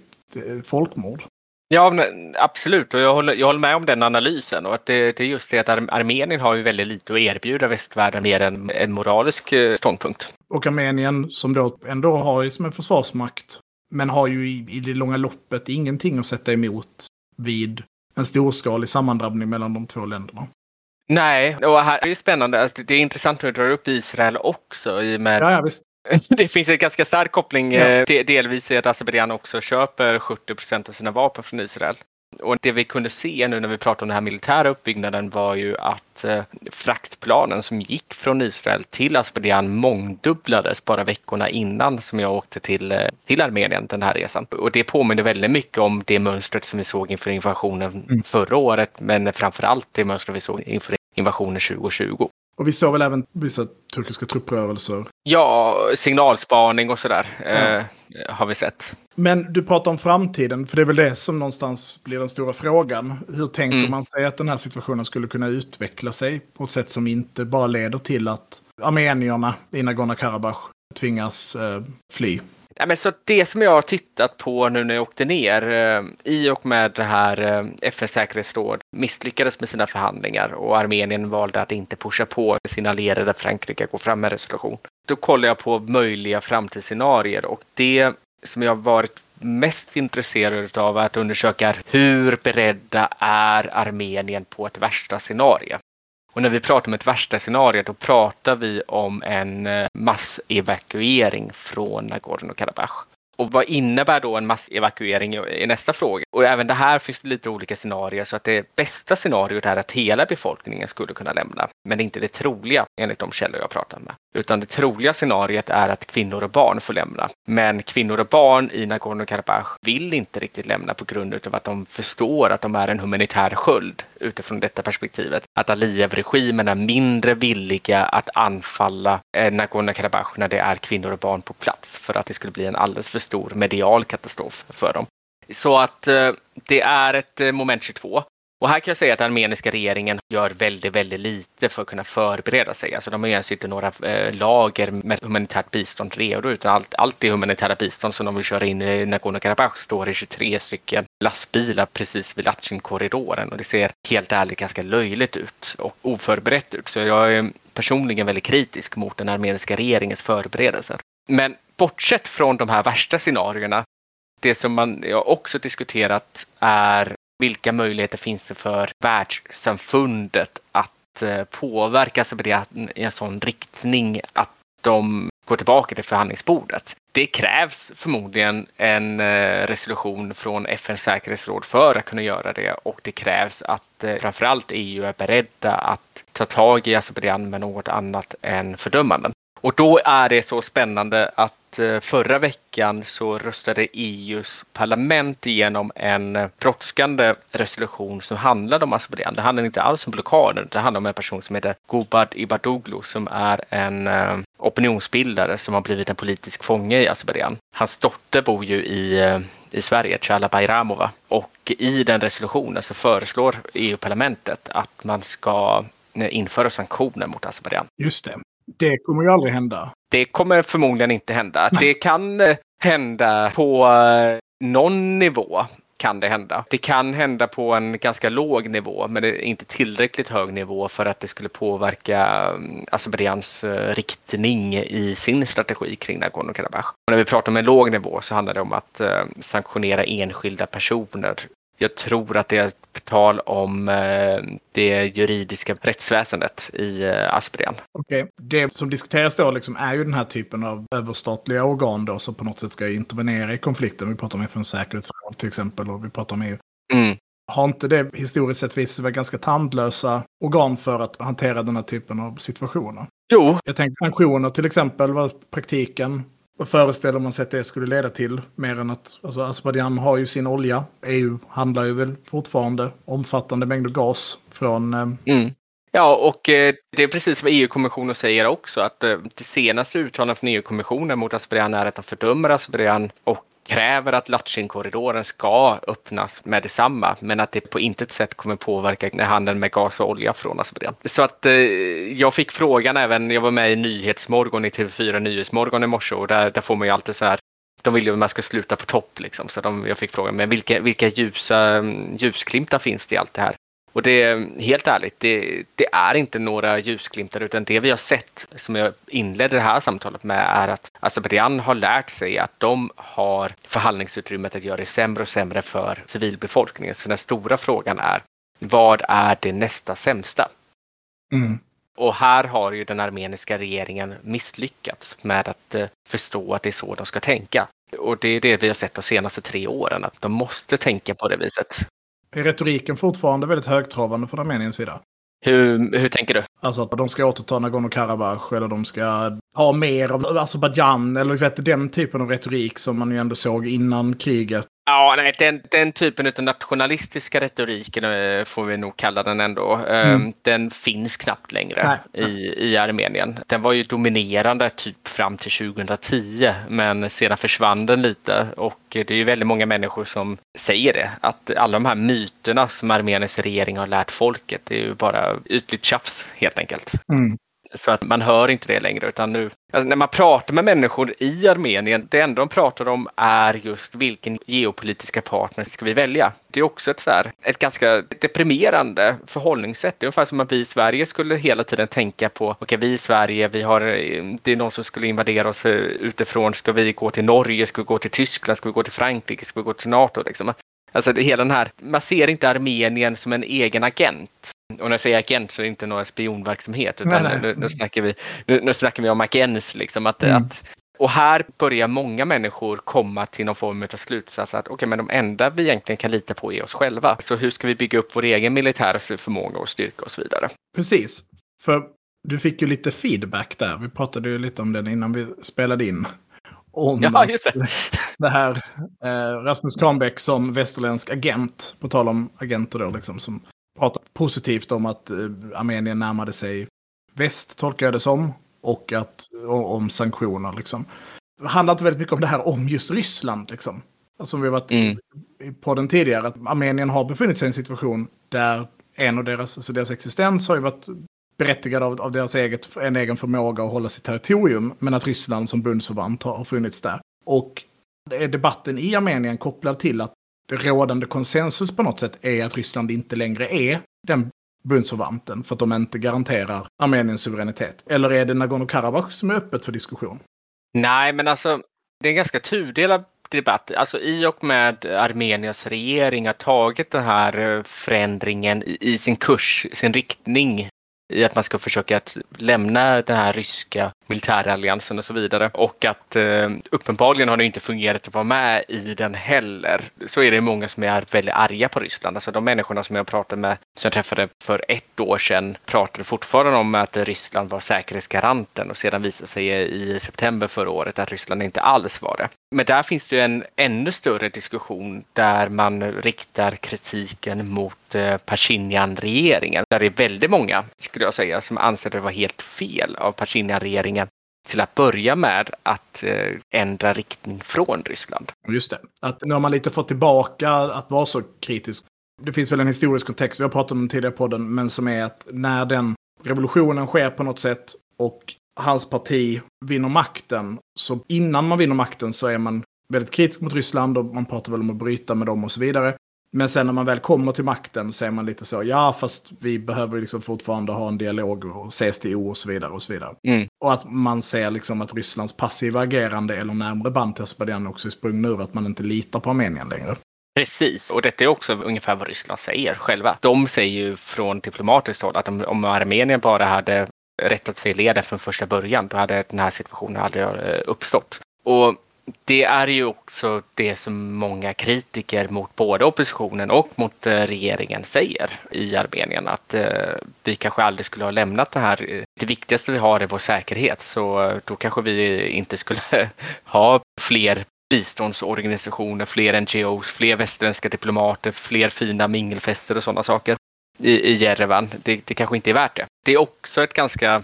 A: folkmord.
D: Ja, absolut. Och jag håller, jag håller med om den analysen. Och att det, det är just det att Armenien har ju väldigt lite att erbjuda västvärlden mer än en moralisk eh, ståndpunkt.
A: Och Armenien som då ändå har ju som en försvarsmakt, men har ju i, i det långa loppet ingenting att sätta emot vid en storskalig sammandrabbning mellan de två länderna.
D: Nej, och här är det spännande. Alltså, det är intressant att du drar upp Israel också i och med
A: Ja, ja.
D: Det finns en ganska stark koppling
A: Ja.
D: eh, de- delvis i att Azerbajdzjan också köper 70 procent av sina vapen från Israel. Och det vi kunde se nu när vi pratade om den här militära uppbyggnaden var ju att eh, fraktplanen som gick från Israel till Azerbajdzjan mångdubblades bara veckorna innan som jag åkte till, eh, till Armenien den här resan. Och det påminner väldigt mycket om det mönstret som vi såg inför invasionen
A: Mm.
D: förra året men framförallt det mönstret vi såg inför invasionen 2020.
A: Och vi såg väl även vissa turkiska trupprörelser.
D: Ja, signalspaning och sådär eh, har vi sett.
A: Men du pratar om framtiden, för det är väl det som någonstans blir den stora frågan. Hur tänker
D: Mm.
A: man sig att den här situationen skulle kunna utveckla sig på ett sätt som inte bara leder till att armenierna i Nagorno-Karabach tvingas eh, fly?
D: Ja, men så det som jag har tittat på nu när jag åkte ner eh, i och med det här eh, FNs säkerhetsråd misslyckades med sina förhandlingar och Armenien valde att inte pusha på sina allierade Frankrike går fram med resolution. Då kollar jag på möjliga framtidsscenarier och det som jag har varit mest intresserad av är att undersöka är hur beredda är Armenien på ett värsta scenario? Och när vi pratar om ett värsta scenario då pratar vi om en eh, massevakuering från Nagorno-Karabach. Och vad innebär då en massevakuering i nästa fråga? Och även det här finns det lite olika scenarier så att det bästa scenariot är att hela befolkningen skulle kunna lämna. Men det är inte det troliga enligt de källor jag pratar med. Utan det troliga scenariot är att kvinnor och barn får lämna. Men kvinnor och barn i Nagorno-Karabach vill inte riktigt lämna på grund av att de förstår att de är en humanitär sköld utifrån detta perspektivet. Att Aliyev-regimen är mindre villiga att anfalla eh, Nagorno-Karabach när det är kvinnor och barn på plats för att det skulle bli en alldeles för stor medial katastrof för dem. Så att eh, det är ett eh, moment 22. Och här kan jag säga att den armeniska regeringen gör väldigt, väldigt lite för att kunna förbereda sig. Alltså de har ju inte några eh, lager med humanitärt bistånd redo utan allt, allt det humanitära bistånd som de vill köra in i Nagorno-Karabach står i 23 stycken lastbilar precis vid Latchin-korridoren och det ser helt ärligt ganska löjligt ut och oförberett ut. Så jag är personligen väldigt kritisk mot den armeniska regeringens förberedelser. Men bortsett från de här värsta scenarierna det som man jag också diskuterat är vilka möjligheter finns det för världssamfundet att eh, påverka Azerbajdzjan i en sån riktning att de går tillbaka till förhandlingsbordet. Det krävs förmodligen en eh, resolution från FNs säkerhetsråd för att kunna göra det och det krävs att eh, framförallt EU är beredda att ta tag i Azerbajdzjan med något annat än fördömanden. Och då är det så spännande att Eh, förra veckan så röstade EUs parlament igenom en eh, brådskande resolution som handlade om Azerbajdzjan. Det handlade inte alls om blockaden, det handlade om en person som heter Gubad Ibadoglu som är en eh, opinionsbildare som har blivit en politisk fånge i Azerbajdzjan. Hans dotter bor ju i, i Sverige, Chala Bayramova. Och i den resolutionen så föreslår EU-parlamentet att man ska införa sanktioner mot Azerbajdzjan.
A: Just det. Det kommer ju aldrig hända.
D: Det kommer förmodligen inte hända. Det kan eh, hända på eh, någon nivå. Kan det hända. Det kan hända på en ganska låg nivå, men det är inte tillräckligt hög nivå för att det skulle påverka mm, Azerbajdzjans eh, riktning i sin strategi kring Nagorno-Karabach. Och när vi pratar om en låg nivå så handlar det om att sanktionera enskilda personer. Jag tror att det är tal om eh, det juridiska rättsväsendet i eh, Azerbajdzjan.
A: Okej. Det som diskuteras då liksom är ju den här typen av överstatliga organ då som på något sätt ska intervenera i konflikten. Vi pratar om FNs säkerhetsråd till exempel och vi pratar om EU.
D: Mm.
A: Har inte det historiskt sett visat sig vara ganska tandlösa organ för att hantera den här typen av situationer?
D: Jo,
A: Jag tänker sanktioner till exempel, vad praktiken, föreställer man sig att det skulle leda till? Mer än att, alltså Azerbajdzjan har ju sin olja, EU handlar ju väl fortfarande omfattande mängder gas från... Eh,
D: Mm. Ja, och eh, det är precis vad EU-kommissionen säger också, att eh, det senaste uttalandet från EU-kommissionen mot Azerbajdzjan är att de fördömer Azerbajdzjan och kräver att Latchin-korridoren ska öppnas med detsamma, men att det på intet sätt kommer påverka handeln med gas och olja från Azerbajdzjan. Så att eh, jag fick frågan även, jag var med i Nyhetsmorgon i TV4 Nyhetsmorgon i morse och där, där får man ju alltid så här de vill ju att man ska sluta på topp liksom. Så de, jag fick frågan, men vilka, vilka ljusa, mm, ljusglimtar finns det i allt det här? Och det är helt ärligt, det, det, är inte några ljusglimtar utan det vi har sett som jag inledde det här samtalet med är att Azerbajdzjan har lärt sig att de har förhandlingsutrymmet att göra det sämre och sämre för civilbefolkningen. Så den stora frågan är vad är det nästa sämsta?
A: Mm.
D: Och här har ju den armeniska regeringen misslyckats med att eh, förstå att det är så de ska tänka. Och det är det vi har sett de senaste tre åren, att de måste tänka på det viset.
A: Är retoriken fortfarande väldigt högtravande från Armeniens sida?
D: Hur, hur tänker du?
A: Alltså att de ska återta Nagorno-Karabach eller de ska ha mer av Azerbajdzjan eller vet, den typen av retorik som man ju ändå såg innan kriget.
D: Ja, nej, den, den typen av nationalistiska retoriken eh, får vi nog kalla den ändå. Eh,
A: Mm.
D: Den finns knappt längre
A: Nej.
D: i, i Armenien. Den var ju dominerande typ fram till 2010, men sedan försvann den lite och det är ju väldigt många människor som säger det. Att alla de här myterna som Armeniens regering har lärt folket, det är ju bara ytligt tjafs helt enkelt.
A: Mm.
D: Så att man hör inte det längre utan nu, alltså när man pratar med människor i Armenien, det enda de pratar om är just vilken geopolitiska partner ska vi välja. Det är också ett, så här, ett ganska deprimerande förhållningssätt. Det är ungefär som att vi i Sverige skulle hela tiden tänka på, okej vi i Sverige, vi har, det är någon som skulle invadera oss eh, utifrån, ska vi gå till Norge, ska vi gå till Tyskland, ska vi gå till Frankrike, ska vi gå till NATO liksom. Alltså det, hela den här, man ser inte Armenien som en egen agent. Och när jag säger agent så är det inte någon spionverksamhet utan
A: Nej, nej.
D: Nu, nu, snackar vi, nu, nu snackar vi om agens. Liksom, att,
A: Mm.
D: att, och här börjar många människor komma till någon form av slutsats att okej, men de enda vi egentligen kan lita på är oss själva. Så hur ska vi bygga upp vår egen militära förmåga och styrka och så vidare?
A: Precis. För du fick ju lite feedback där. Vi pratade ju lite om den innan vi spelade in. Om
D: Ja, just det.
A: det här eh, Rasmus Kahnbäck som västerländsk agent, på tal om agenter då, liksom, som pratar positivt om att eh, Armenien närmade sig väst, tolkar jag det som, och att, om sanktioner. Liksom. Det handlar inte väldigt mycket om det här om just Ryssland, liksom. Alltså, Som vi har varit
D: Mm.
A: i podden tidigare, att Armenien har befunnit sig i en situation där en av deras, alltså deras existens har ju varit berättigad av, av deras eget, en egen förmåga att hålla sitt territorium, men att Ryssland som bundsförvant har, har funnits där. Och debatten i Armenien kopplad till att rådande konsensus på något sätt är att Ryssland inte längre är den bundsförvanten för att de inte garanterar Armeniens suveränitet. Eller är det Nagorno-Karabach som är öppet för diskussion?
D: Nej, men alltså det är en ganska tudelad debatt. Alltså i och med Armeniens regering har tagit den här eh, förändringen i, i sin kurs, sin riktning i att man ska försöka att lämna den här ryska militäralliansen och så vidare. Och att eh, uppenbarligen har det inte fungerat att vara med i den heller. Så är det många som är väldigt arga på Ryssland. Alltså de människorna som jag pratade med, som jag träffade för ett år sedan, pratade fortfarande om att Ryssland var säkerhetsgaranten och sedan visade sig i september förra året att Ryssland inte alls var det. Men där finns det ju en ännu större diskussion där man riktar kritiken mot eh, Pashinyan-regeringen. Där det är väldigt många, skulle jag säga, som anser det var helt fel av Pashinyan-regeringen till att börja med att eh, ändra riktning från Ryssland.
A: Just det. Att nu har man lite fått tillbaka att vara så kritisk. Det finns väl en historisk kontext, vi har pratat om den tidigare podden, men som är att när den revolutionen sker på något sätt och hans parti vinner makten, så innan man vinner makten så är man väldigt kritisk mot Ryssland och man pratar väl om att bryta med dem och så vidare. Men sen när man väl kommer till makten så är man lite så, ja fast vi behöver liksom fortfarande ha en dialog och CSTO och så vidare och så vidare.
D: Mm.
A: Och att man ser liksom att Rysslands passiva agerande eller närmare band till Azerbajdzjan också är sprungna ur att man inte litar på Armenien längre.
D: Precis, och detta är också ungefär vad Ryssland säger själva. De säger ju från diplomatiskt håll att om, Armenien bara hade rättat sig i leden från första början, då hade den här situationen aldrig eh, uppstått. Och det är ju också det som många kritiker mot både oppositionen och mot eh, regeringen säger i Armenien att eh, vi kanske aldrig skulle ha lämnat det här. Det viktigaste vi har är vår säkerhet, så eh, då kanske vi inte skulle ha fler biståndsorganisationer, fler NGOs, fler västerländska diplomater, fler fina mingelfester och sådana saker i, i Jerevan. Det, det kanske inte är värt det. Det är också ett ganska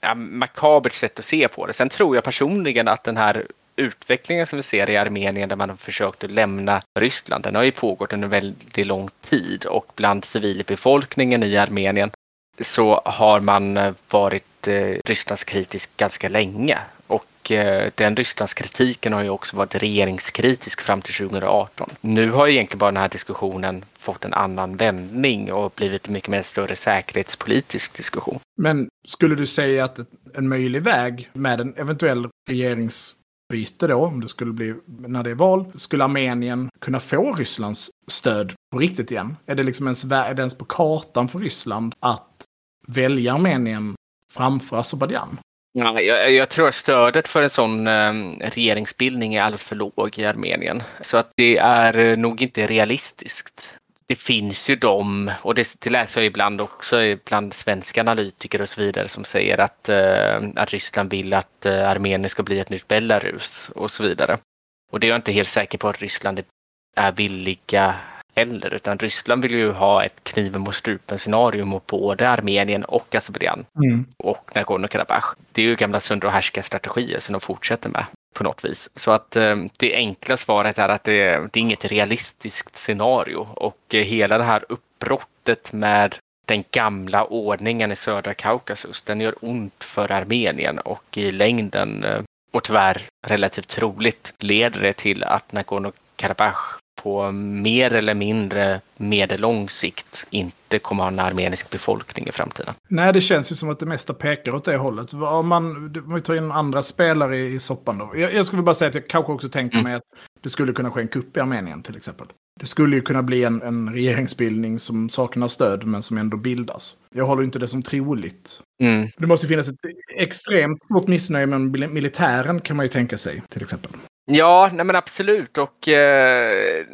D: ja, makabert sätt att se på det. Sen tror jag personligen att den här utvecklingen som vi ser i Armenien där man har försökt att lämna Ryssland, den har ju pågått under väldigt lång tid och bland civilbefolkningen i Armenien så har man eh, varit eh, Rysslandskritisk ganska länge. Och eh, den Rysslandskritiken har ju också varit regeringskritisk fram till 2018. Nu har egentligen bara den här diskussionen fått en annan vändning och blivit mycket mer större säkerhetspolitisk diskussion.
A: Men skulle du säga att en möjlig väg med en eventuell regerings maktbyte då, om det skulle bli när det är val, skulle Armenien kunna få Rysslands stöd på riktigt igen? Är det liksom ens, är det ens på kartan för Ryssland att välja Armenien framför Azerbajdzjan?
D: Ja, jag, jag, tror att stödet för en sån ehm, regeringsbildning är alldeles för låg i Armenien. Så att det är nog inte realistiskt. Det finns ju de, och det, det läser jag ibland också bland svenska analytiker och så vidare som säger att, eh, att Ryssland vill att eh, Armenien ska bli ett nytt Belarus och så vidare. Och det är jag inte helt säker på att Ryssland är villiga heller, utan Ryssland vill ju ha ett kniven mot strupen scenario mot både Armenien och Azerbajdzjan mm. och Nagorno-Karabach. Det är ju gamla söndra och härska strategier som de fortsätter med på något vis. Så att eh, det enkla svaret är att det, det är inget realistiskt scenario och eh, hela det här uppbrottet med den gamla ordningen i södra Kaukasus, den gör ont för Armenien och i längden eh, och tyvärr relativt troligt leder det till att Nagorno-Karabach på mer eller mindre medellång sikt inte kommer ha en armenisk befolkning i framtiden.
A: Nej, det känns ju som att det mesta pekar åt det hållet. Om man, om vi tar in andra spelare i, soppan då. Jag, jag skulle bara säga att jag kanske också tänker mm. mig att det skulle kunna ske en kupp i Armenien till exempel. Det skulle ju kunna bli en, en regeringsbildning som saknar stöd men som ändå bildas. Jag håller inte det som troligt. Mm. Det måste finnas ett extremt stort missnöje med militären kan man ju tänka sig till exempel.
D: Ja, nej men absolut. Och eh,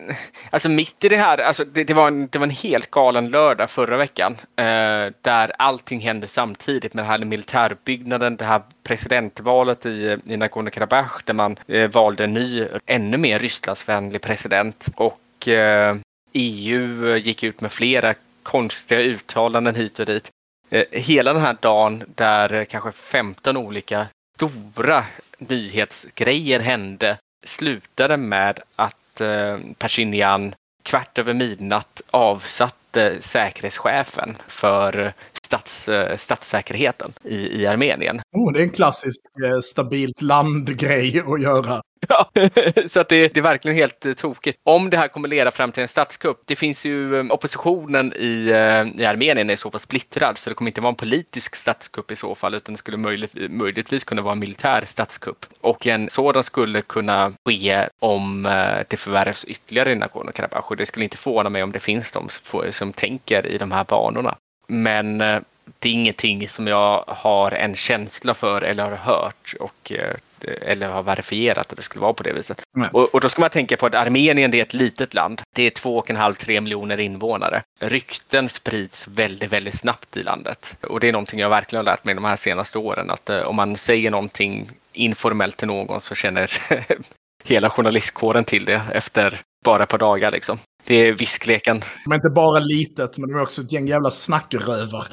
D: alltså mitt i det här, alltså det, det, var en, det var en helt galen lördag förra veckan eh, där allting hände samtidigt med den här militärbyggnaden, det här presidentvalet i, i Nagorno-Karabach där man eh, valde en ny, ännu mer Rysslandsvänlig president och eh, EU gick ut med flera konstiga uttalanden hit och dit. Eh, hela den här dagen där kanske 15 olika stora nyhetsgrejer hände slutade med att eh, Pashinyan kvart över midnatt avsatte säkerhetschefen för stats, eh, statssäkerheten i, i Armenien.
A: Oh, det är en klassisk eh, stabilt landgrej att göra.
D: Ja, så att det, det, är verkligen helt eh, tokigt. Om det här kommer leda fram till en statskupp. Det finns ju eh, oppositionen i, eh, i Armenien är så pass splittrad så det kommer inte vara en politisk statskupp i så fall utan det skulle möjligt, möjligtvis kunna vara en militär statskupp. Och en sådan skulle kunna ske om det förvärvs ytterligare i Nagorno-Karabach och det skulle inte förvåna mig om det finns de som tänker i de här banorna. Men det är ingenting som jag har en känsla för eller har hört och eller har verifierat att det skulle vara på det viset. Och, och, då ska man tänka på att Armenien är ett litet land. Det är 2,5-3 miljoner invånare. Rykten sprids väldigt, väldigt snabbt i landet. Och det är någonting jag verkligen har lärt mig de här senaste åren. Att eh, om man säger någonting informellt till någon så känner hela journalistkåren till det efter bara ett par dagar liksom. Det är viskleken.
A: Men inte bara litet, men de är också ett gäng jävla snackrövar.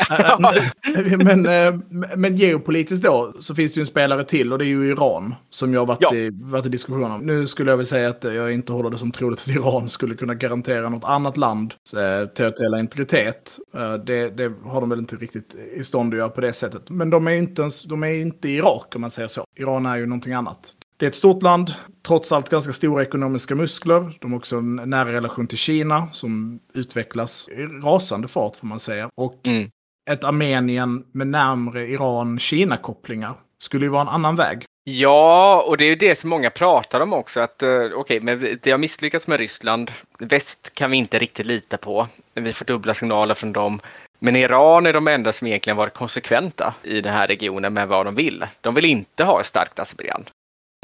A: men, eh, men geopolitiskt då så finns det ju en spelare till och det är ju Iran som jag har varit, ja. i, varit i diskussion om. Nu skulle jag väl säga att jag inte håller det som troligt att Iran skulle kunna garantera något annat lands eh, territoriella integritet. Eh, det, det, har de väl inte riktigt i stånd att göra på det sättet. Men de är ju inte, de är inte Irak om man säger så. Iran är ju någonting annat. Det är ett stort land, trots allt ganska stora ekonomiska muskler. De har också en nära relation till Kina som utvecklas i rasande fart får man säga. Och mm ett Armenien med närmre Iran-Kina-kopplingar skulle ju vara en annan väg.
D: Ja, och det är det som många pratar om också. att uh, Okej, okay, men det har misslyckats med Ryssland. Väst kan vi inte riktigt lita på. Vi får dubbla signaler från dem. Men Iran är de enda som egentligen varit konsekventa i den här regionen med vad de vill. De vill inte ha ett starkt Azerbajdzjan.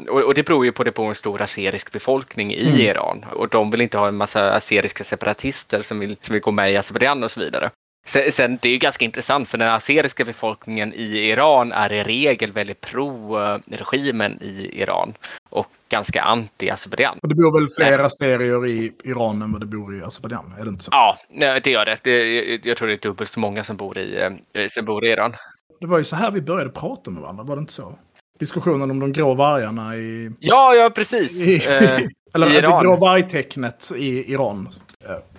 D: Och, och, det beror ju på det på en stor aserisk befolkning i mm. Iran. Och de vill inte ha en massa aseriska separatister som vill, som vill gå med i Azerbajdzjan och så vidare. Sen, sen, det är ju ganska intressant för den azeriska befolkningen i Iran är i regel väldigt pro-regimen i Iran och ganska anti-Azerbajdzjan.
A: Det bor väl fler aserier i Iran än vad det bor i Azerbajdzjan? Är det inte så?
D: Ja, det gör det. det. Jag tror det är dubbelt så många som bor i, eh, som bor i Iran.
A: Det var ju så här vi började prata med varandra, var det inte så? Diskussionen om de grå vargarna i...
D: Ja, ja precis. I,
A: eh, eller i Iran. det grå vargtecknet i Iran.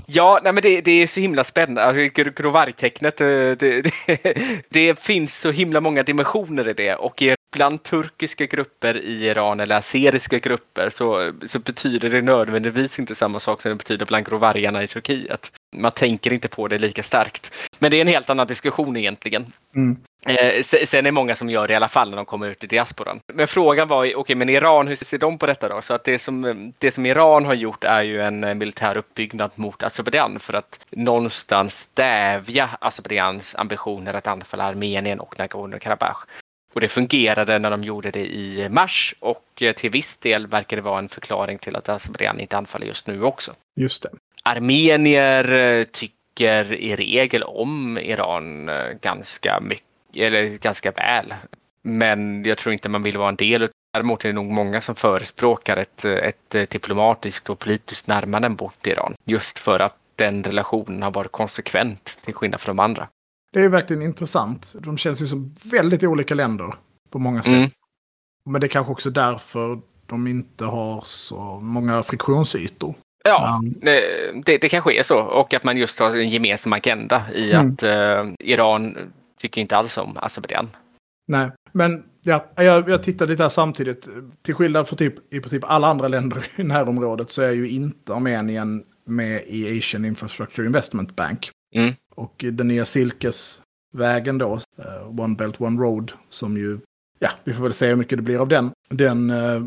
D: Ja, nej, men det, det är så himla spännande. Alltså, Grovarg-tecknet, eh, det, det, det, finns så himla många dimensioner i det och bland turkiska grupper i Iran eller aseriska grupper så, så betyder det nödvändigtvis inte samma sak som det betyder bland grovargarna i Turkiet. Man tänker inte på det lika starkt. Men det är en helt annan diskussion egentligen.
A: Mm.
D: Eh, sen är det många som gör det i alla fall när de kommer ut i diasporan. Men frågan var, okej, okay, men Iran, hur ser de på detta då? Så att det som, det som Iran har gjort är ju en eh, militär uppbyggnad mot Azerbajdzjan för att någonstans stävja Azerbajdzjans ambitioner att anfalla Armenien och Nagorno-Karabach. Och det fungerade när de gjorde det i mars och eh, till viss del verkar det vara en förklaring till att Azerbajdzjan inte anfaller just nu också.
A: Just det.
D: Armenier tycker i regel om Iran ganska mycket eller ganska väl. Men jag tror inte man vill vara en del Däremot är det nog många som förespråkar ett, ett diplomatiskt och politiskt närmande bort Iran. Just för att den relationen har varit konsekvent till skillnad från de andra.
A: Det är verkligen intressant. De känns ju som väldigt olika länder på många sätt. Mm. Men det är kanske också därför de inte har så många friktionsytor.
D: Ja, um, det, det kanske är så. Och att man just har en gemensam agenda i mm. att uh, Iran tycker inte alls om Azerbajdzjan.
A: Nej, men ja, jag, jag tittade lite här samtidigt. Till skillnad från typ, i princip alla andra länder i närområdet så är ju inte Armenien med i Asian Infrastructure Investment Bank.
D: Mm.
A: Och den nya Silkesvägen då, uh, One Belt One Road, som ju, ja, vi får väl se hur mycket det blir av den. Den uh,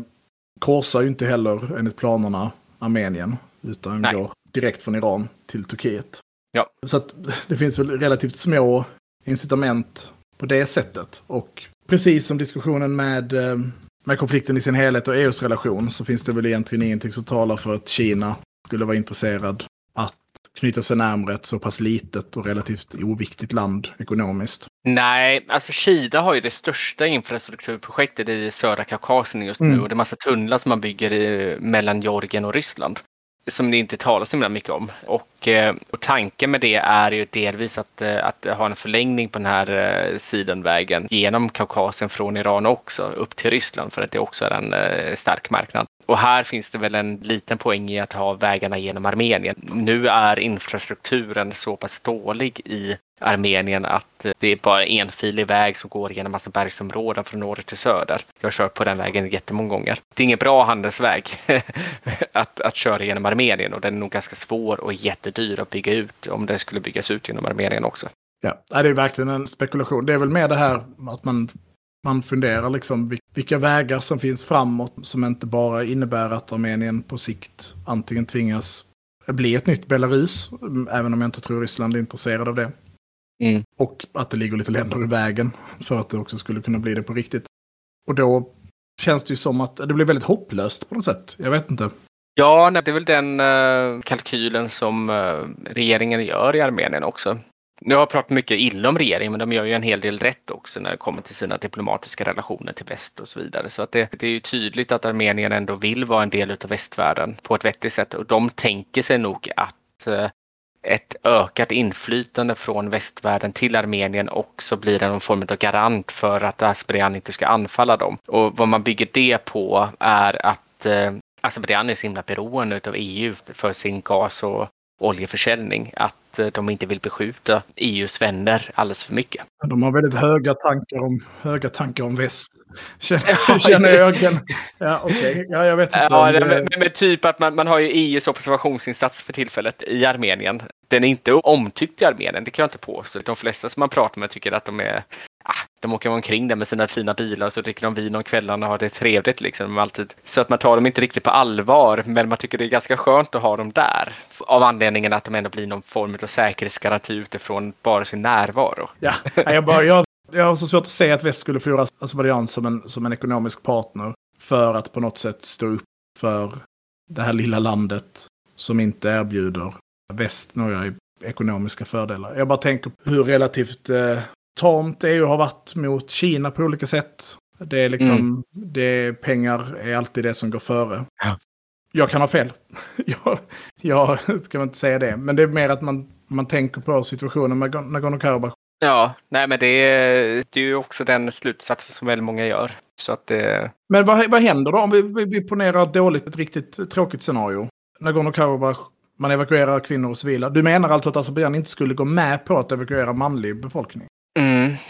A: korsar ju inte heller enligt planerna Armenien, utan Nej. går direkt från Iran till Turkiet.
D: Ja.
A: Så att det finns väl relativt små incitament på det sättet. Och precis som diskussionen med, eh, med konflikten i sin helhet och EUs relation så finns det väl egentligen ingenting som talar för att Kina skulle vara intresserad att knyta sig närmare ett så pass litet och relativt oviktigt land ekonomiskt.
D: Nej, alltså Kina har ju det största infrastrukturprojektet i södra Kaukasien just nu mm. och det är massa tunnlar som man bygger i, mellan Georgien och Ryssland som det inte talas så mycket om. Och, eh, och, tanken med det är ju delvis att, eh, att ha en förlängning på den här eh, sidenvägen genom Kaukasien från Iran också upp till Ryssland för att det också är en stark marknad. Och här finns det väl en liten poäng i att ha vägarna genom Armenien. Nu är infrastrukturen så pass dålig i Armenien att eh, det är bara en enfilig väg som går genom massa bergsområden från norr till söder. Jag har kört på den vägen jättemånga gånger. Det är ingen bra handelsväg att, att köra genom Armenien och den är nog ganska svår och jättedyr att bygga ut om den skulle byggas ut genom Armenien också.
A: Ja, det är verkligen en spekulation. Det är väl mer det här att man, man funderar liksom vilka vägar som finns framåt som inte bara innebär att Armenien på sikt antingen tvingas bli ett nytt Belarus, även om jag inte tror Ryssland är intresserad av det.
D: Mm.
A: Och att det ligger lite länder i vägen för att det också skulle kunna bli det på riktigt. Och då känns det ju som att det blir väldigt hopplöst på något sätt. Jag vet inte.
D: Ja, det är väl den uh, kalkylen som uh, regeringen gör i Armenien också. Nu har jag pratat mycket illa om regeringen, men de gör ju en hel del rätt också när det kommer till sina diplomatiska relationer till väst och så vidare. Så att det, det är ju tydligt att Armenien ändå vill vara en del av västvärlden på ett vettigt sätt och de tänker sig nog att uh, ett ökat inflytande från västvärlden till Armenien också blir någon form av garant för att Azerbajdzjan inte ska anfalla dem. Och vad man bygger det på är att eh, Azerbajdzjan är så himla beroende av EU för sin gas och oljeförsäljning att eh, de inte vill beskjuta EUs vänner alldeles för mycket.
A: De har väldigt höga tankar om, höga tankar om väst. Känner ögonen. Ja, okej. Okay. Ja, jag vet inte.
D: Ja, det... men, men, typ att man, man har ju EUs observationsinsats för tillfället i Armenien. Den är inte omtyckt i Armenien, det kan jag inte påstå. De flesta som man pratar med tycker att de är de åker omkring där med sina fina bilar och så dricker de vin om kvällarna och har det trevligt. Liksom, alltid. Så att man tar dem inte riktigt på allvar, men man tycker det är ganska skönt att ha dem där. Av anledningen att de ändå blir någon form av säkerhetsgaranti utifrån bara sin närvaro.
A: Ja, jag, bara, jag, jag har så svårt att säga att väst skulle förlora Azerbajdzjan som en, som en ekonomisk partner för att på något sätt stå upp för det här lilla landet som inte erbjuder väst några ekonomiska fördelar. Jag bara tänker hur relativt eh, tamt EU har varit mot Kina på olika sätt. Det är liksom, mm. det, pengar är alltid det som går före.
D: Ja.
A: Jag kan ha fel. jag, jag ska inte säga det. Men det är mer att man, man tänker på situationen med Nagorno-Karabach.
D: Ja, nej men det är, det är ju också den slutsatsen som väldigt många gör. Så att det...
A: Men vad, vad händer då om vi, vi, vi ponerar ett dåligt, ett riktigt tråkigt scenario? Nagorno-Karabach, man evakuerar kvinnor och civila. Du menar alltså att Azerbajdzjan inte skulle gå med på att evakuera manlig befolkning?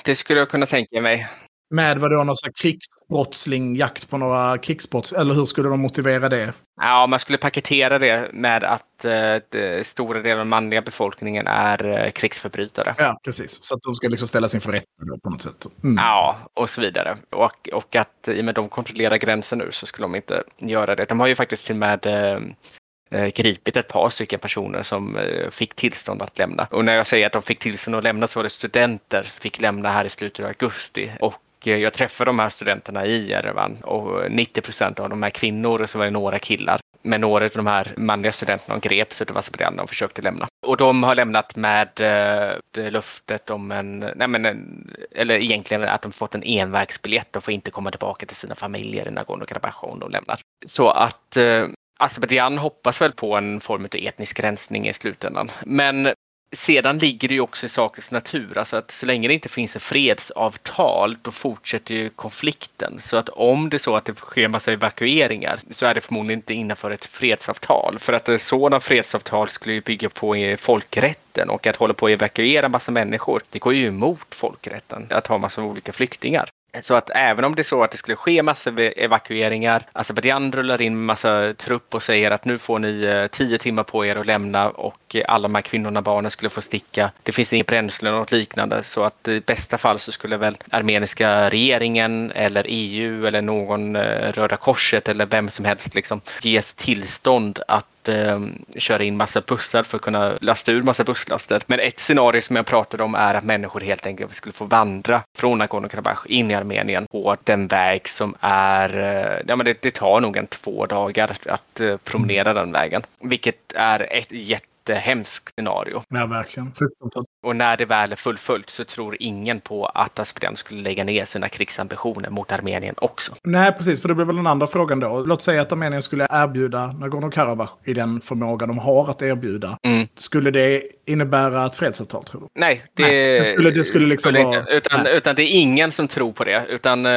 D: Det skulle jag kunna tänka mig.
A: Med vad då, någon sån krigsbrottsling, jakt på några krigsbrotts... Eller hur skulle de motivera det?
D: Ja, man skulle paketera det med att eh, det, stora delar av manliga befolkningen är eh, krigsförbrytare.
A: Ja, precis. Så att de ska liksom ställas inför rätta på något sätt. Mm.
D: Ja, och så vidare. Och, och att i och med att de kontrollerar gränsen nu så skulle de inte göra det. De har ju faktiskt till och med eh, Eh, gripit ett par stycken personer som eh, fick tillstånd att lämna. Och när jag säger att de fick tillstånd att lämna så var det studenter som fick lämna här i slutet av augusti. Och eh, jag träffade de här studenterna i Jerevan och 90 procent av de här kvinnor och så var det några killar. Men några av de här manliga studenterna greps av Azerbajdzjan och försökte lämna. Och de har lämnat med eh, löftet om en, nej men en, eller egentligen att de fått en envägsbiljett och får inte komma tillbaka till sina familjer i Nagorno-Karabach om de lämnar. Så att eh, Azerbajdzjan hoppas väl på en form av etnisk rensning i slutändan. Men sedan ligger det ju också i sakens natur, alltså att så länge det inte finns ett fredsavtal då fortsätter ju konflikten. Så att om det är så att det sker massa evakueringar så är det förmodligen inte innanför ett fredsavtal. För att ett sådant fredsavtal skulle ju bygga på folkrätten och att hålla på att evakuera massa människor, det går ju emot folkrätten att ha massa olika flyktingar. Så att även om det är så att det skulle ske massor med evakueringar, alltså Azerbajdzjan rullar in massa trupp och säger att nu får ni eh, tio timmar på er att lämna och alla de här kvinnorna och barnen skulle få sticka. Det finns inget bränsle eller något liknande så att i bästa fall så skulle väl armeniska regeringen eller EU eller någon eh, Röda Korset eller vem som helst liksom ges tillstånd att eh, köra in massa bussar för att kunna lasta ur massa busslaster. Men ett scenario som jag pratade om är att människor helt enkelt skulle få vandra från Nagorno-Karabach in i Armenien på den väg som är, eh, ja men det, det, tar nog en två dagar att eh, promenera den vägen. Vilket är ett jätte jättehemskt scenario.
A: Ja, verkligen.
D: Och när det väl är fullföljt så tror ingen på att Azerbajdzjan skulle lägga ner sina krigsambitioner mot Armenien också.
A: Nej, precis, för det blir väl den andra frågan då. Låt säga att Armenien skulle erbjuda Nagorno-Karabach i den förmåga de har att erbjuda. Mm. Skulle det innebära ett fredsavtal, tror du?
D: Nej, det, Nej,
A: det skulle, det skulle liksom skulle
D: vara... Utan, utan, det är ingen som tror på det. Utan eh,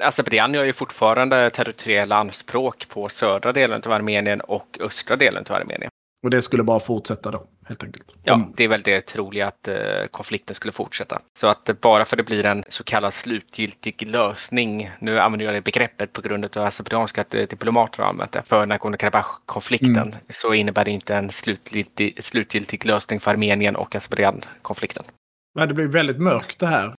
D: Azerbajdzjan gör ju fortfarande territoriella anspråk på södra delen av Armenien och östra delen av Armenien.
A: Och det skulle bara fortsätta då, helt enkelt.
D: Ja, det är väl det troliga att eh, konflikten skulle fortsätta. Så att eh, bara för att det blir en så kallad slutgiltig lösning, nu använder jag det begreppet på grund av azerbajdzjanska eh, diplomater har använt det, för Nagorno-Karabach-konflikten, mm. så innebär det inte en slutgiltig, slutgiltig lösning för Armenien och Azerbajdzjan-konflikten.
A: det blir väldigt mörkt det här.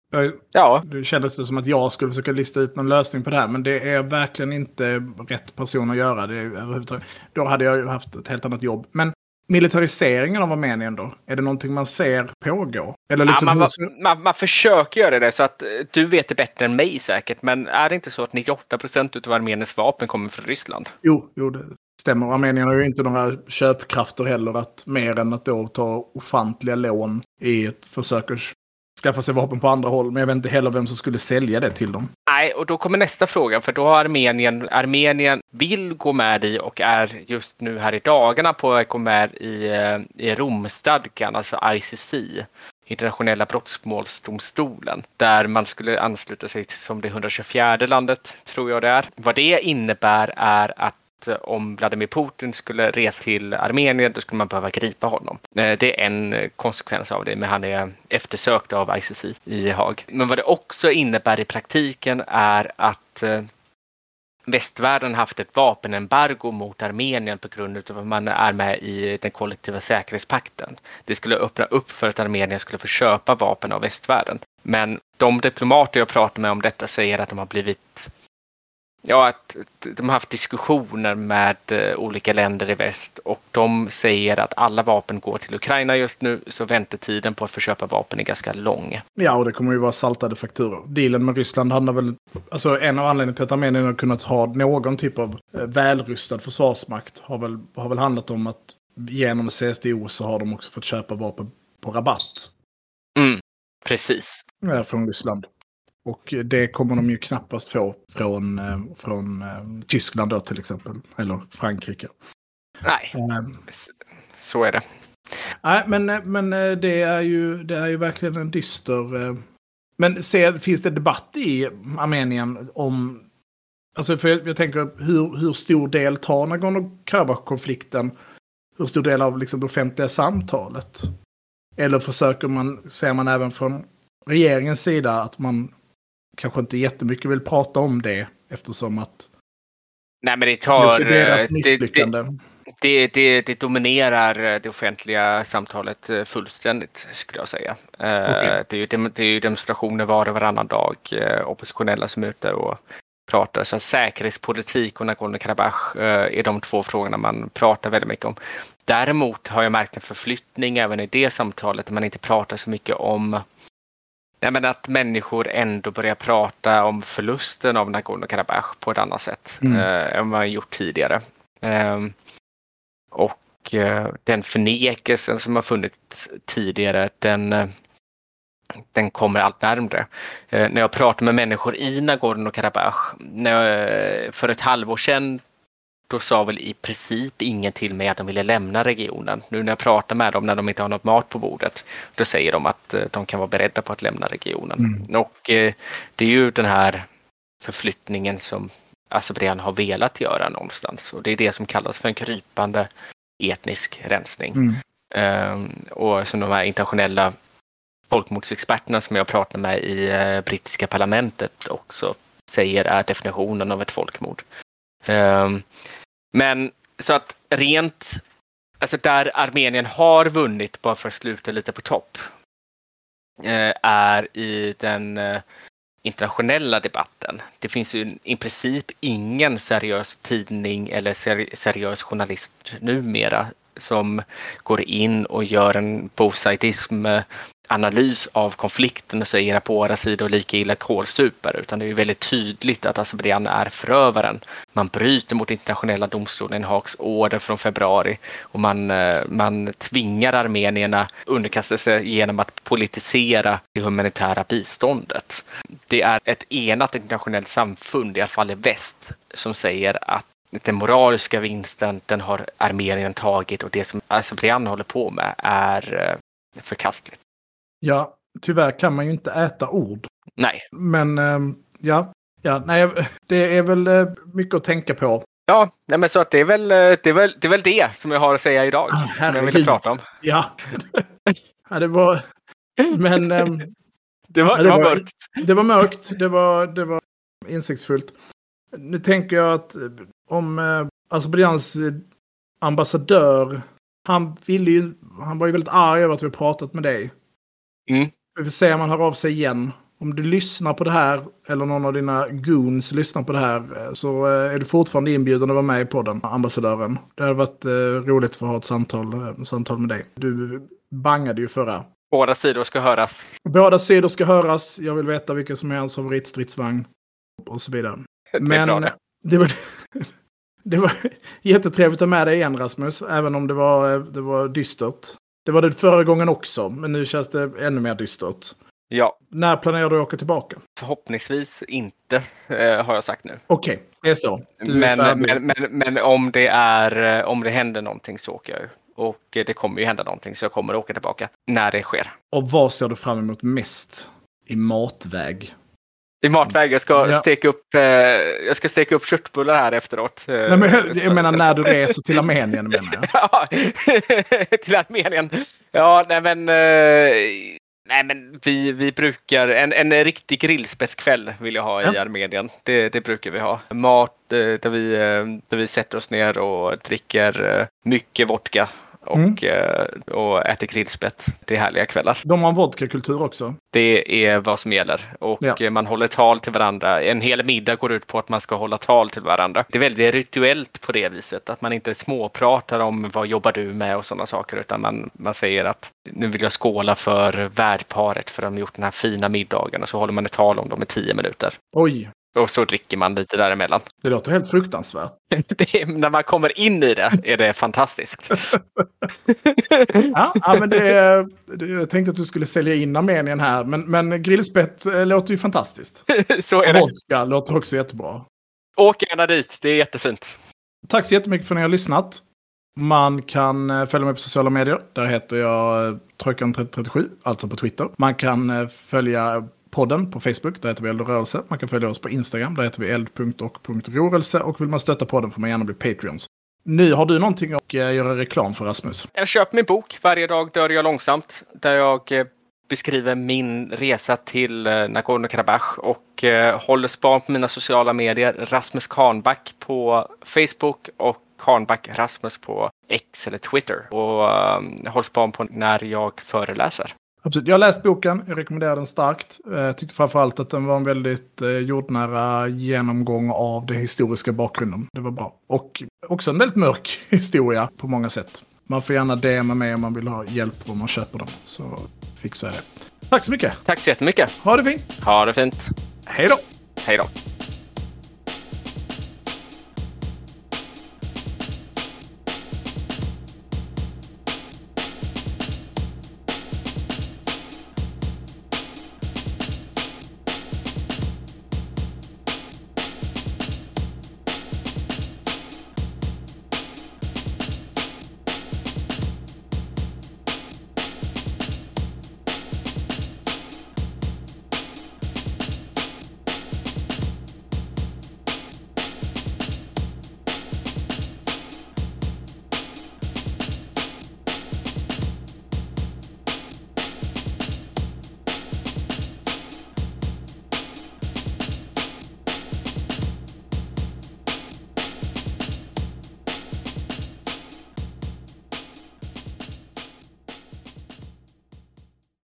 A: Ja. Det kändes det som att jag skulle försöka lista ut någon lösning på det här. Men det är verkligen inte rätt person att göra det Då hade jag ju haft ett helt annat jobb. Men militariseringen av Armenien då? Är det någonting man ser pågå? Eller liksom
D: ja, man, man, man, försöker göra det så att eh, du vet det bättre än mig säkert. Men är det inte så att 98 procent av Armeniens vapen kommer från Ryssland?
A: Jo, jo det stämmer. Armenien har ju inte några köpkrafter heller att mer än att då ta ofantliga lån i ett försök att skaffa sig vapen på andra håll. Men jag vet inte heller vem som skulle sälja det till dem.
D: Nej, och då kommer nästa fråga. För då har Armenien, Armenien vill gå med i och är just nu här i dagarna på att gå med i, eh, i Romstadgan, alltså ICC. Internationella brottmålsdomstolen, där man skulle ansluta sig till som det 124 landet, tror jag det är. Vad det innebär är att Eh, om Vladimir Putin skulle resa till Armenien då skulle man behöva gripa honom. Eh, det är en eh, konsekvens av det, men han är eftersökt av ICC i Haag. Men vad det också innebär i praktiken är att västvärlden haft ett vapenembargo mot Armenien på grund av att man är med i den kollektiva säkerhetspakten. Det skulle öppna upp för att Armenien skulle få köpa vapen av västvärlden. Men de diplomater jag pratar med om detta säger att de har blivit Ja, att de har haft diskussioner med eh, olika länder i väst och de säger att alla vapen går till Ukraina just nu så väntetiden på att få köpa vapen är ganska lång.
A: Ja, och det kommer ju vara saltade fakturor. Dealen med Ryssland handlar väl... Alltså en av anledningarna till att Armenien har kunnat ha någon typ av eh, välrustad försvarsmakt har väl, har väl handlat om att genom CSDO så har de också fått köpa vapen på rabatt.
D: Mm, precis.
A: Ja, från Ryssland. Och det kommer de ju knappast få från, eh, från eh, Tyskland då till exempel. Eller Frankrike.
D: Nej, um, så är det.
A: Nej, men, men det, är ju, det är ju verkligen en dyster... Men se, finns det debatt i Armenien om... Alltså för jag, jag tänker, hur, hur stor del tar Nagorno-Karabach-konflikten? Hur stor del av liksom, det offentliga samtalet? Eller försöker man, ser man även från regeringens sida att man kanske inte jättemycket vill prata om det eftersom att
D: Nej, men det
A: det
D: tar...
A: deras
D: eh, det-
A: misslyckande.
D: Det, det, det dominerar eh, det offentliga samtalet eh, fullständigt skulle jag säga.
A: Okej.
D: Det, är ju, det är ju demonstrationer var och varannan dag, oppositionella som är ute och pratar. Så säkerhetspolitik och Nagorno-Karabach är de två frågorna man pratar väldigt mycket om. Däremot har jag märkt en förflyttning även i det samtalet där man inte pratar så mycket om Nej, men att människor ändå börjar prata om förlusten av Nagorno-Karabach på ett annat sätt
A: Mm.
D: eh, än vad man gjort tidigare. Ehm, och eh, den förnekelsen som har funnits tidigare, den, eh, den kommer allt närmre. Eh, när jag pratar med människor i Nagorno-Karabach, jag, för ett halvår sedan då sa väl i princip ingen till mig att de ville lämna regionen. Nu när jag pratar med dem när de inte har något mat på bordet, då säger de att eh, de kan vara beredda på att lämna regionen.
A: Mm.
D: Och eh, det är ju den här förflyttningen som Azerbajdzjan har velat göra någonstans. Och det är det som kallas för en krypande etnisk rensning.
A: Mm.
D: Ehm, och som de här internationella folkmordsexperterna som jag pratar med i eh, brittiska parlamentet också säger är definitionen av ett folkmord. Ehm, men så att rent, alltså där Armenien har vunnit, bara för att sluta lite på topp, eh, är i den eh, internationella debatten. Det finns ju i princip ingen seriös tidning eller seri- seriös journalist numera som går in och gör en bosaitism eh, analys av konflikten och säger att våra sidor lika illa kålsupare utan det är ju väldigt tydligt att Azerbajdzjan är förövaren. Man bryter mot internationella domstolen Haaks order från februari och man, eh, man tvingar armenierna underkasta sig genom att politisera det humanitära biståndet. Det är ett enat internationellt samfund, i alla fall i väst, som säger att den moraliska vinsten den har Armenien tagit och det som Azerbajdzjan håller på med är eh, förkastligt.
A: Ja, tyvärr kan man ju inte äta ord.
D: Nej,
A: Men ehm, ja, ja nej, det är väl eh, mycket att tänka på.
D: ja, nej men så att det är väl eh, det, är väl, det är väl det som jag har att säga idag.
A: Ah,
D: som jag ville prata om.
A: Ja, ja det var... Men ehm,
D: Det var,
A: Ja,
D: det var mörkt.
A: det var mörkt, det var, det var insiktsfullt. Nu tänker jag att eh, om Azerbajdzjans eh, ambassadör, han ville ju, han var ju väldigt arg över att vi pratat med dig.
D: Mm.
A: Vi får se om han hör av sig igen. Om du lyssnar på det här, eller någon av dina goons lyssnar på det här, eh, så eh, är du fortfarande inbjuden att vara med i podden, ambassadören. Det hade varit eh, roligt för att ha ett samtal, samtal med dig. Du bangade ju förra.
D: Båda sidor ska höras.
A: Båda sidor ska höras. Jag vill veta vilken som är hans favoritstridsvagn. Och så vidare.
D: Det
A: Men
D: bra det.
A: det var, det var jättetrevligt att ha med dig igen Rasmus. Även om det var, det var dystert. Det var det förra gången också. Men nu känns det ännu mer dystert.
D: Ja,
A: När planerar du att åka tillbaka?
D: förhoppningsvis inte eh, har jag sagt nu.
A: Okej, det är så. Är
D: Men, men, men, men om det är, eh, om det händer någonting så åker jag ju. Och eh, det kommer ju hända någonting så jag kommer åka tillbaka när det sker.
A: Och vad ser du fram emot mest i matväg?
D: I matväg, jag ska,
A: Ja.
D: steka upp, eh, jag ska steka upp köttbullar här efteråt. eh,
A: Nej, men, jag menar när du reser till Armenien menar jag.
D: Ja, till Armenien. Ja, nej men, eh, nej, men vi, vi brukar, en, en riktig grillspettkväll vill jag ha i
A: Ja.
D: Armenien. Det, det brukar vi ha. Mat eh, där vi, eh, där vi sätter oss ner och dricker eh, mycket vodka och,
A: Mm.
D: och äter grillspett. Det är härliga kvällar.
A: De har en vodkakultur också.
D: Det är vad som gäller och
A: Ja.
D: eh, man håller tal till varandra. En hel middag går ut på att man ska hålla tal till varandra. Det är väldigt rituellt på det viset att man inte småpratar om vad jobbar du med och sådana saker utan man, man säger att nu vill jag skåla för värdparet för att de har gjort den här fina middagen och så håller man ett tal om dem i tio minuter.
A: Oj,
D: Och så dricker man lite däremellan.
A: det låter helt fruktansvärt.
D: Är, när man kommer in i det är det fantastiskt.
A: Ja, ja men det, är- det, jag tänkte att du skulle sälja in Armenien här, men, men grillspett eh, låter ju fantastiskt.
D: så är det.
A: Vodka låter också jättebra.
D: Åk gärna dit, det är jättefint.
A: Tack så jättemycket för att ni har lyssnat. Man kan eh, följa mig på sociala medier. Där heter jag eh, Trojkan3037, alltså på Twitter. Man kan följa podden på Facebook, där heter vi Eld och rörelse. Man kan följa oss på Instagram, där heter vi eld.och.rörelse. Och vill man stötta podden får man gärna bli Patreons. Nu har du någonting att eh, göra reklam för Rasmus.
D: Jag köper min bok Varje dag dör jag långsamt. Där jag eh, beskriver min resa till eh, Nagorno-Karabach och håller span på mina sociala medier. Rasmus Kahnback på Facebook och Kahnback Rasmus på X eller Twitter. Och ehm, håller span på när jag föreläser.
A: Absolut. Jag har läst boken, jag rekommenderar den starkt. Jag eh, tyckte framförallt att den var en väldigt eh, jordnära genomgång av den historiska bakgrunden. Det var bra. Och också en väldigt mörk historia på många sätt. Man får gärna DMa mig om man vill ha hjälp om man köper dem. Så fixar jag det. Tack så mycket!
D: Tack så jättemycket!
A: Ha det fint!
D: Ha det fint!
A: Hej då!
D: Hej då!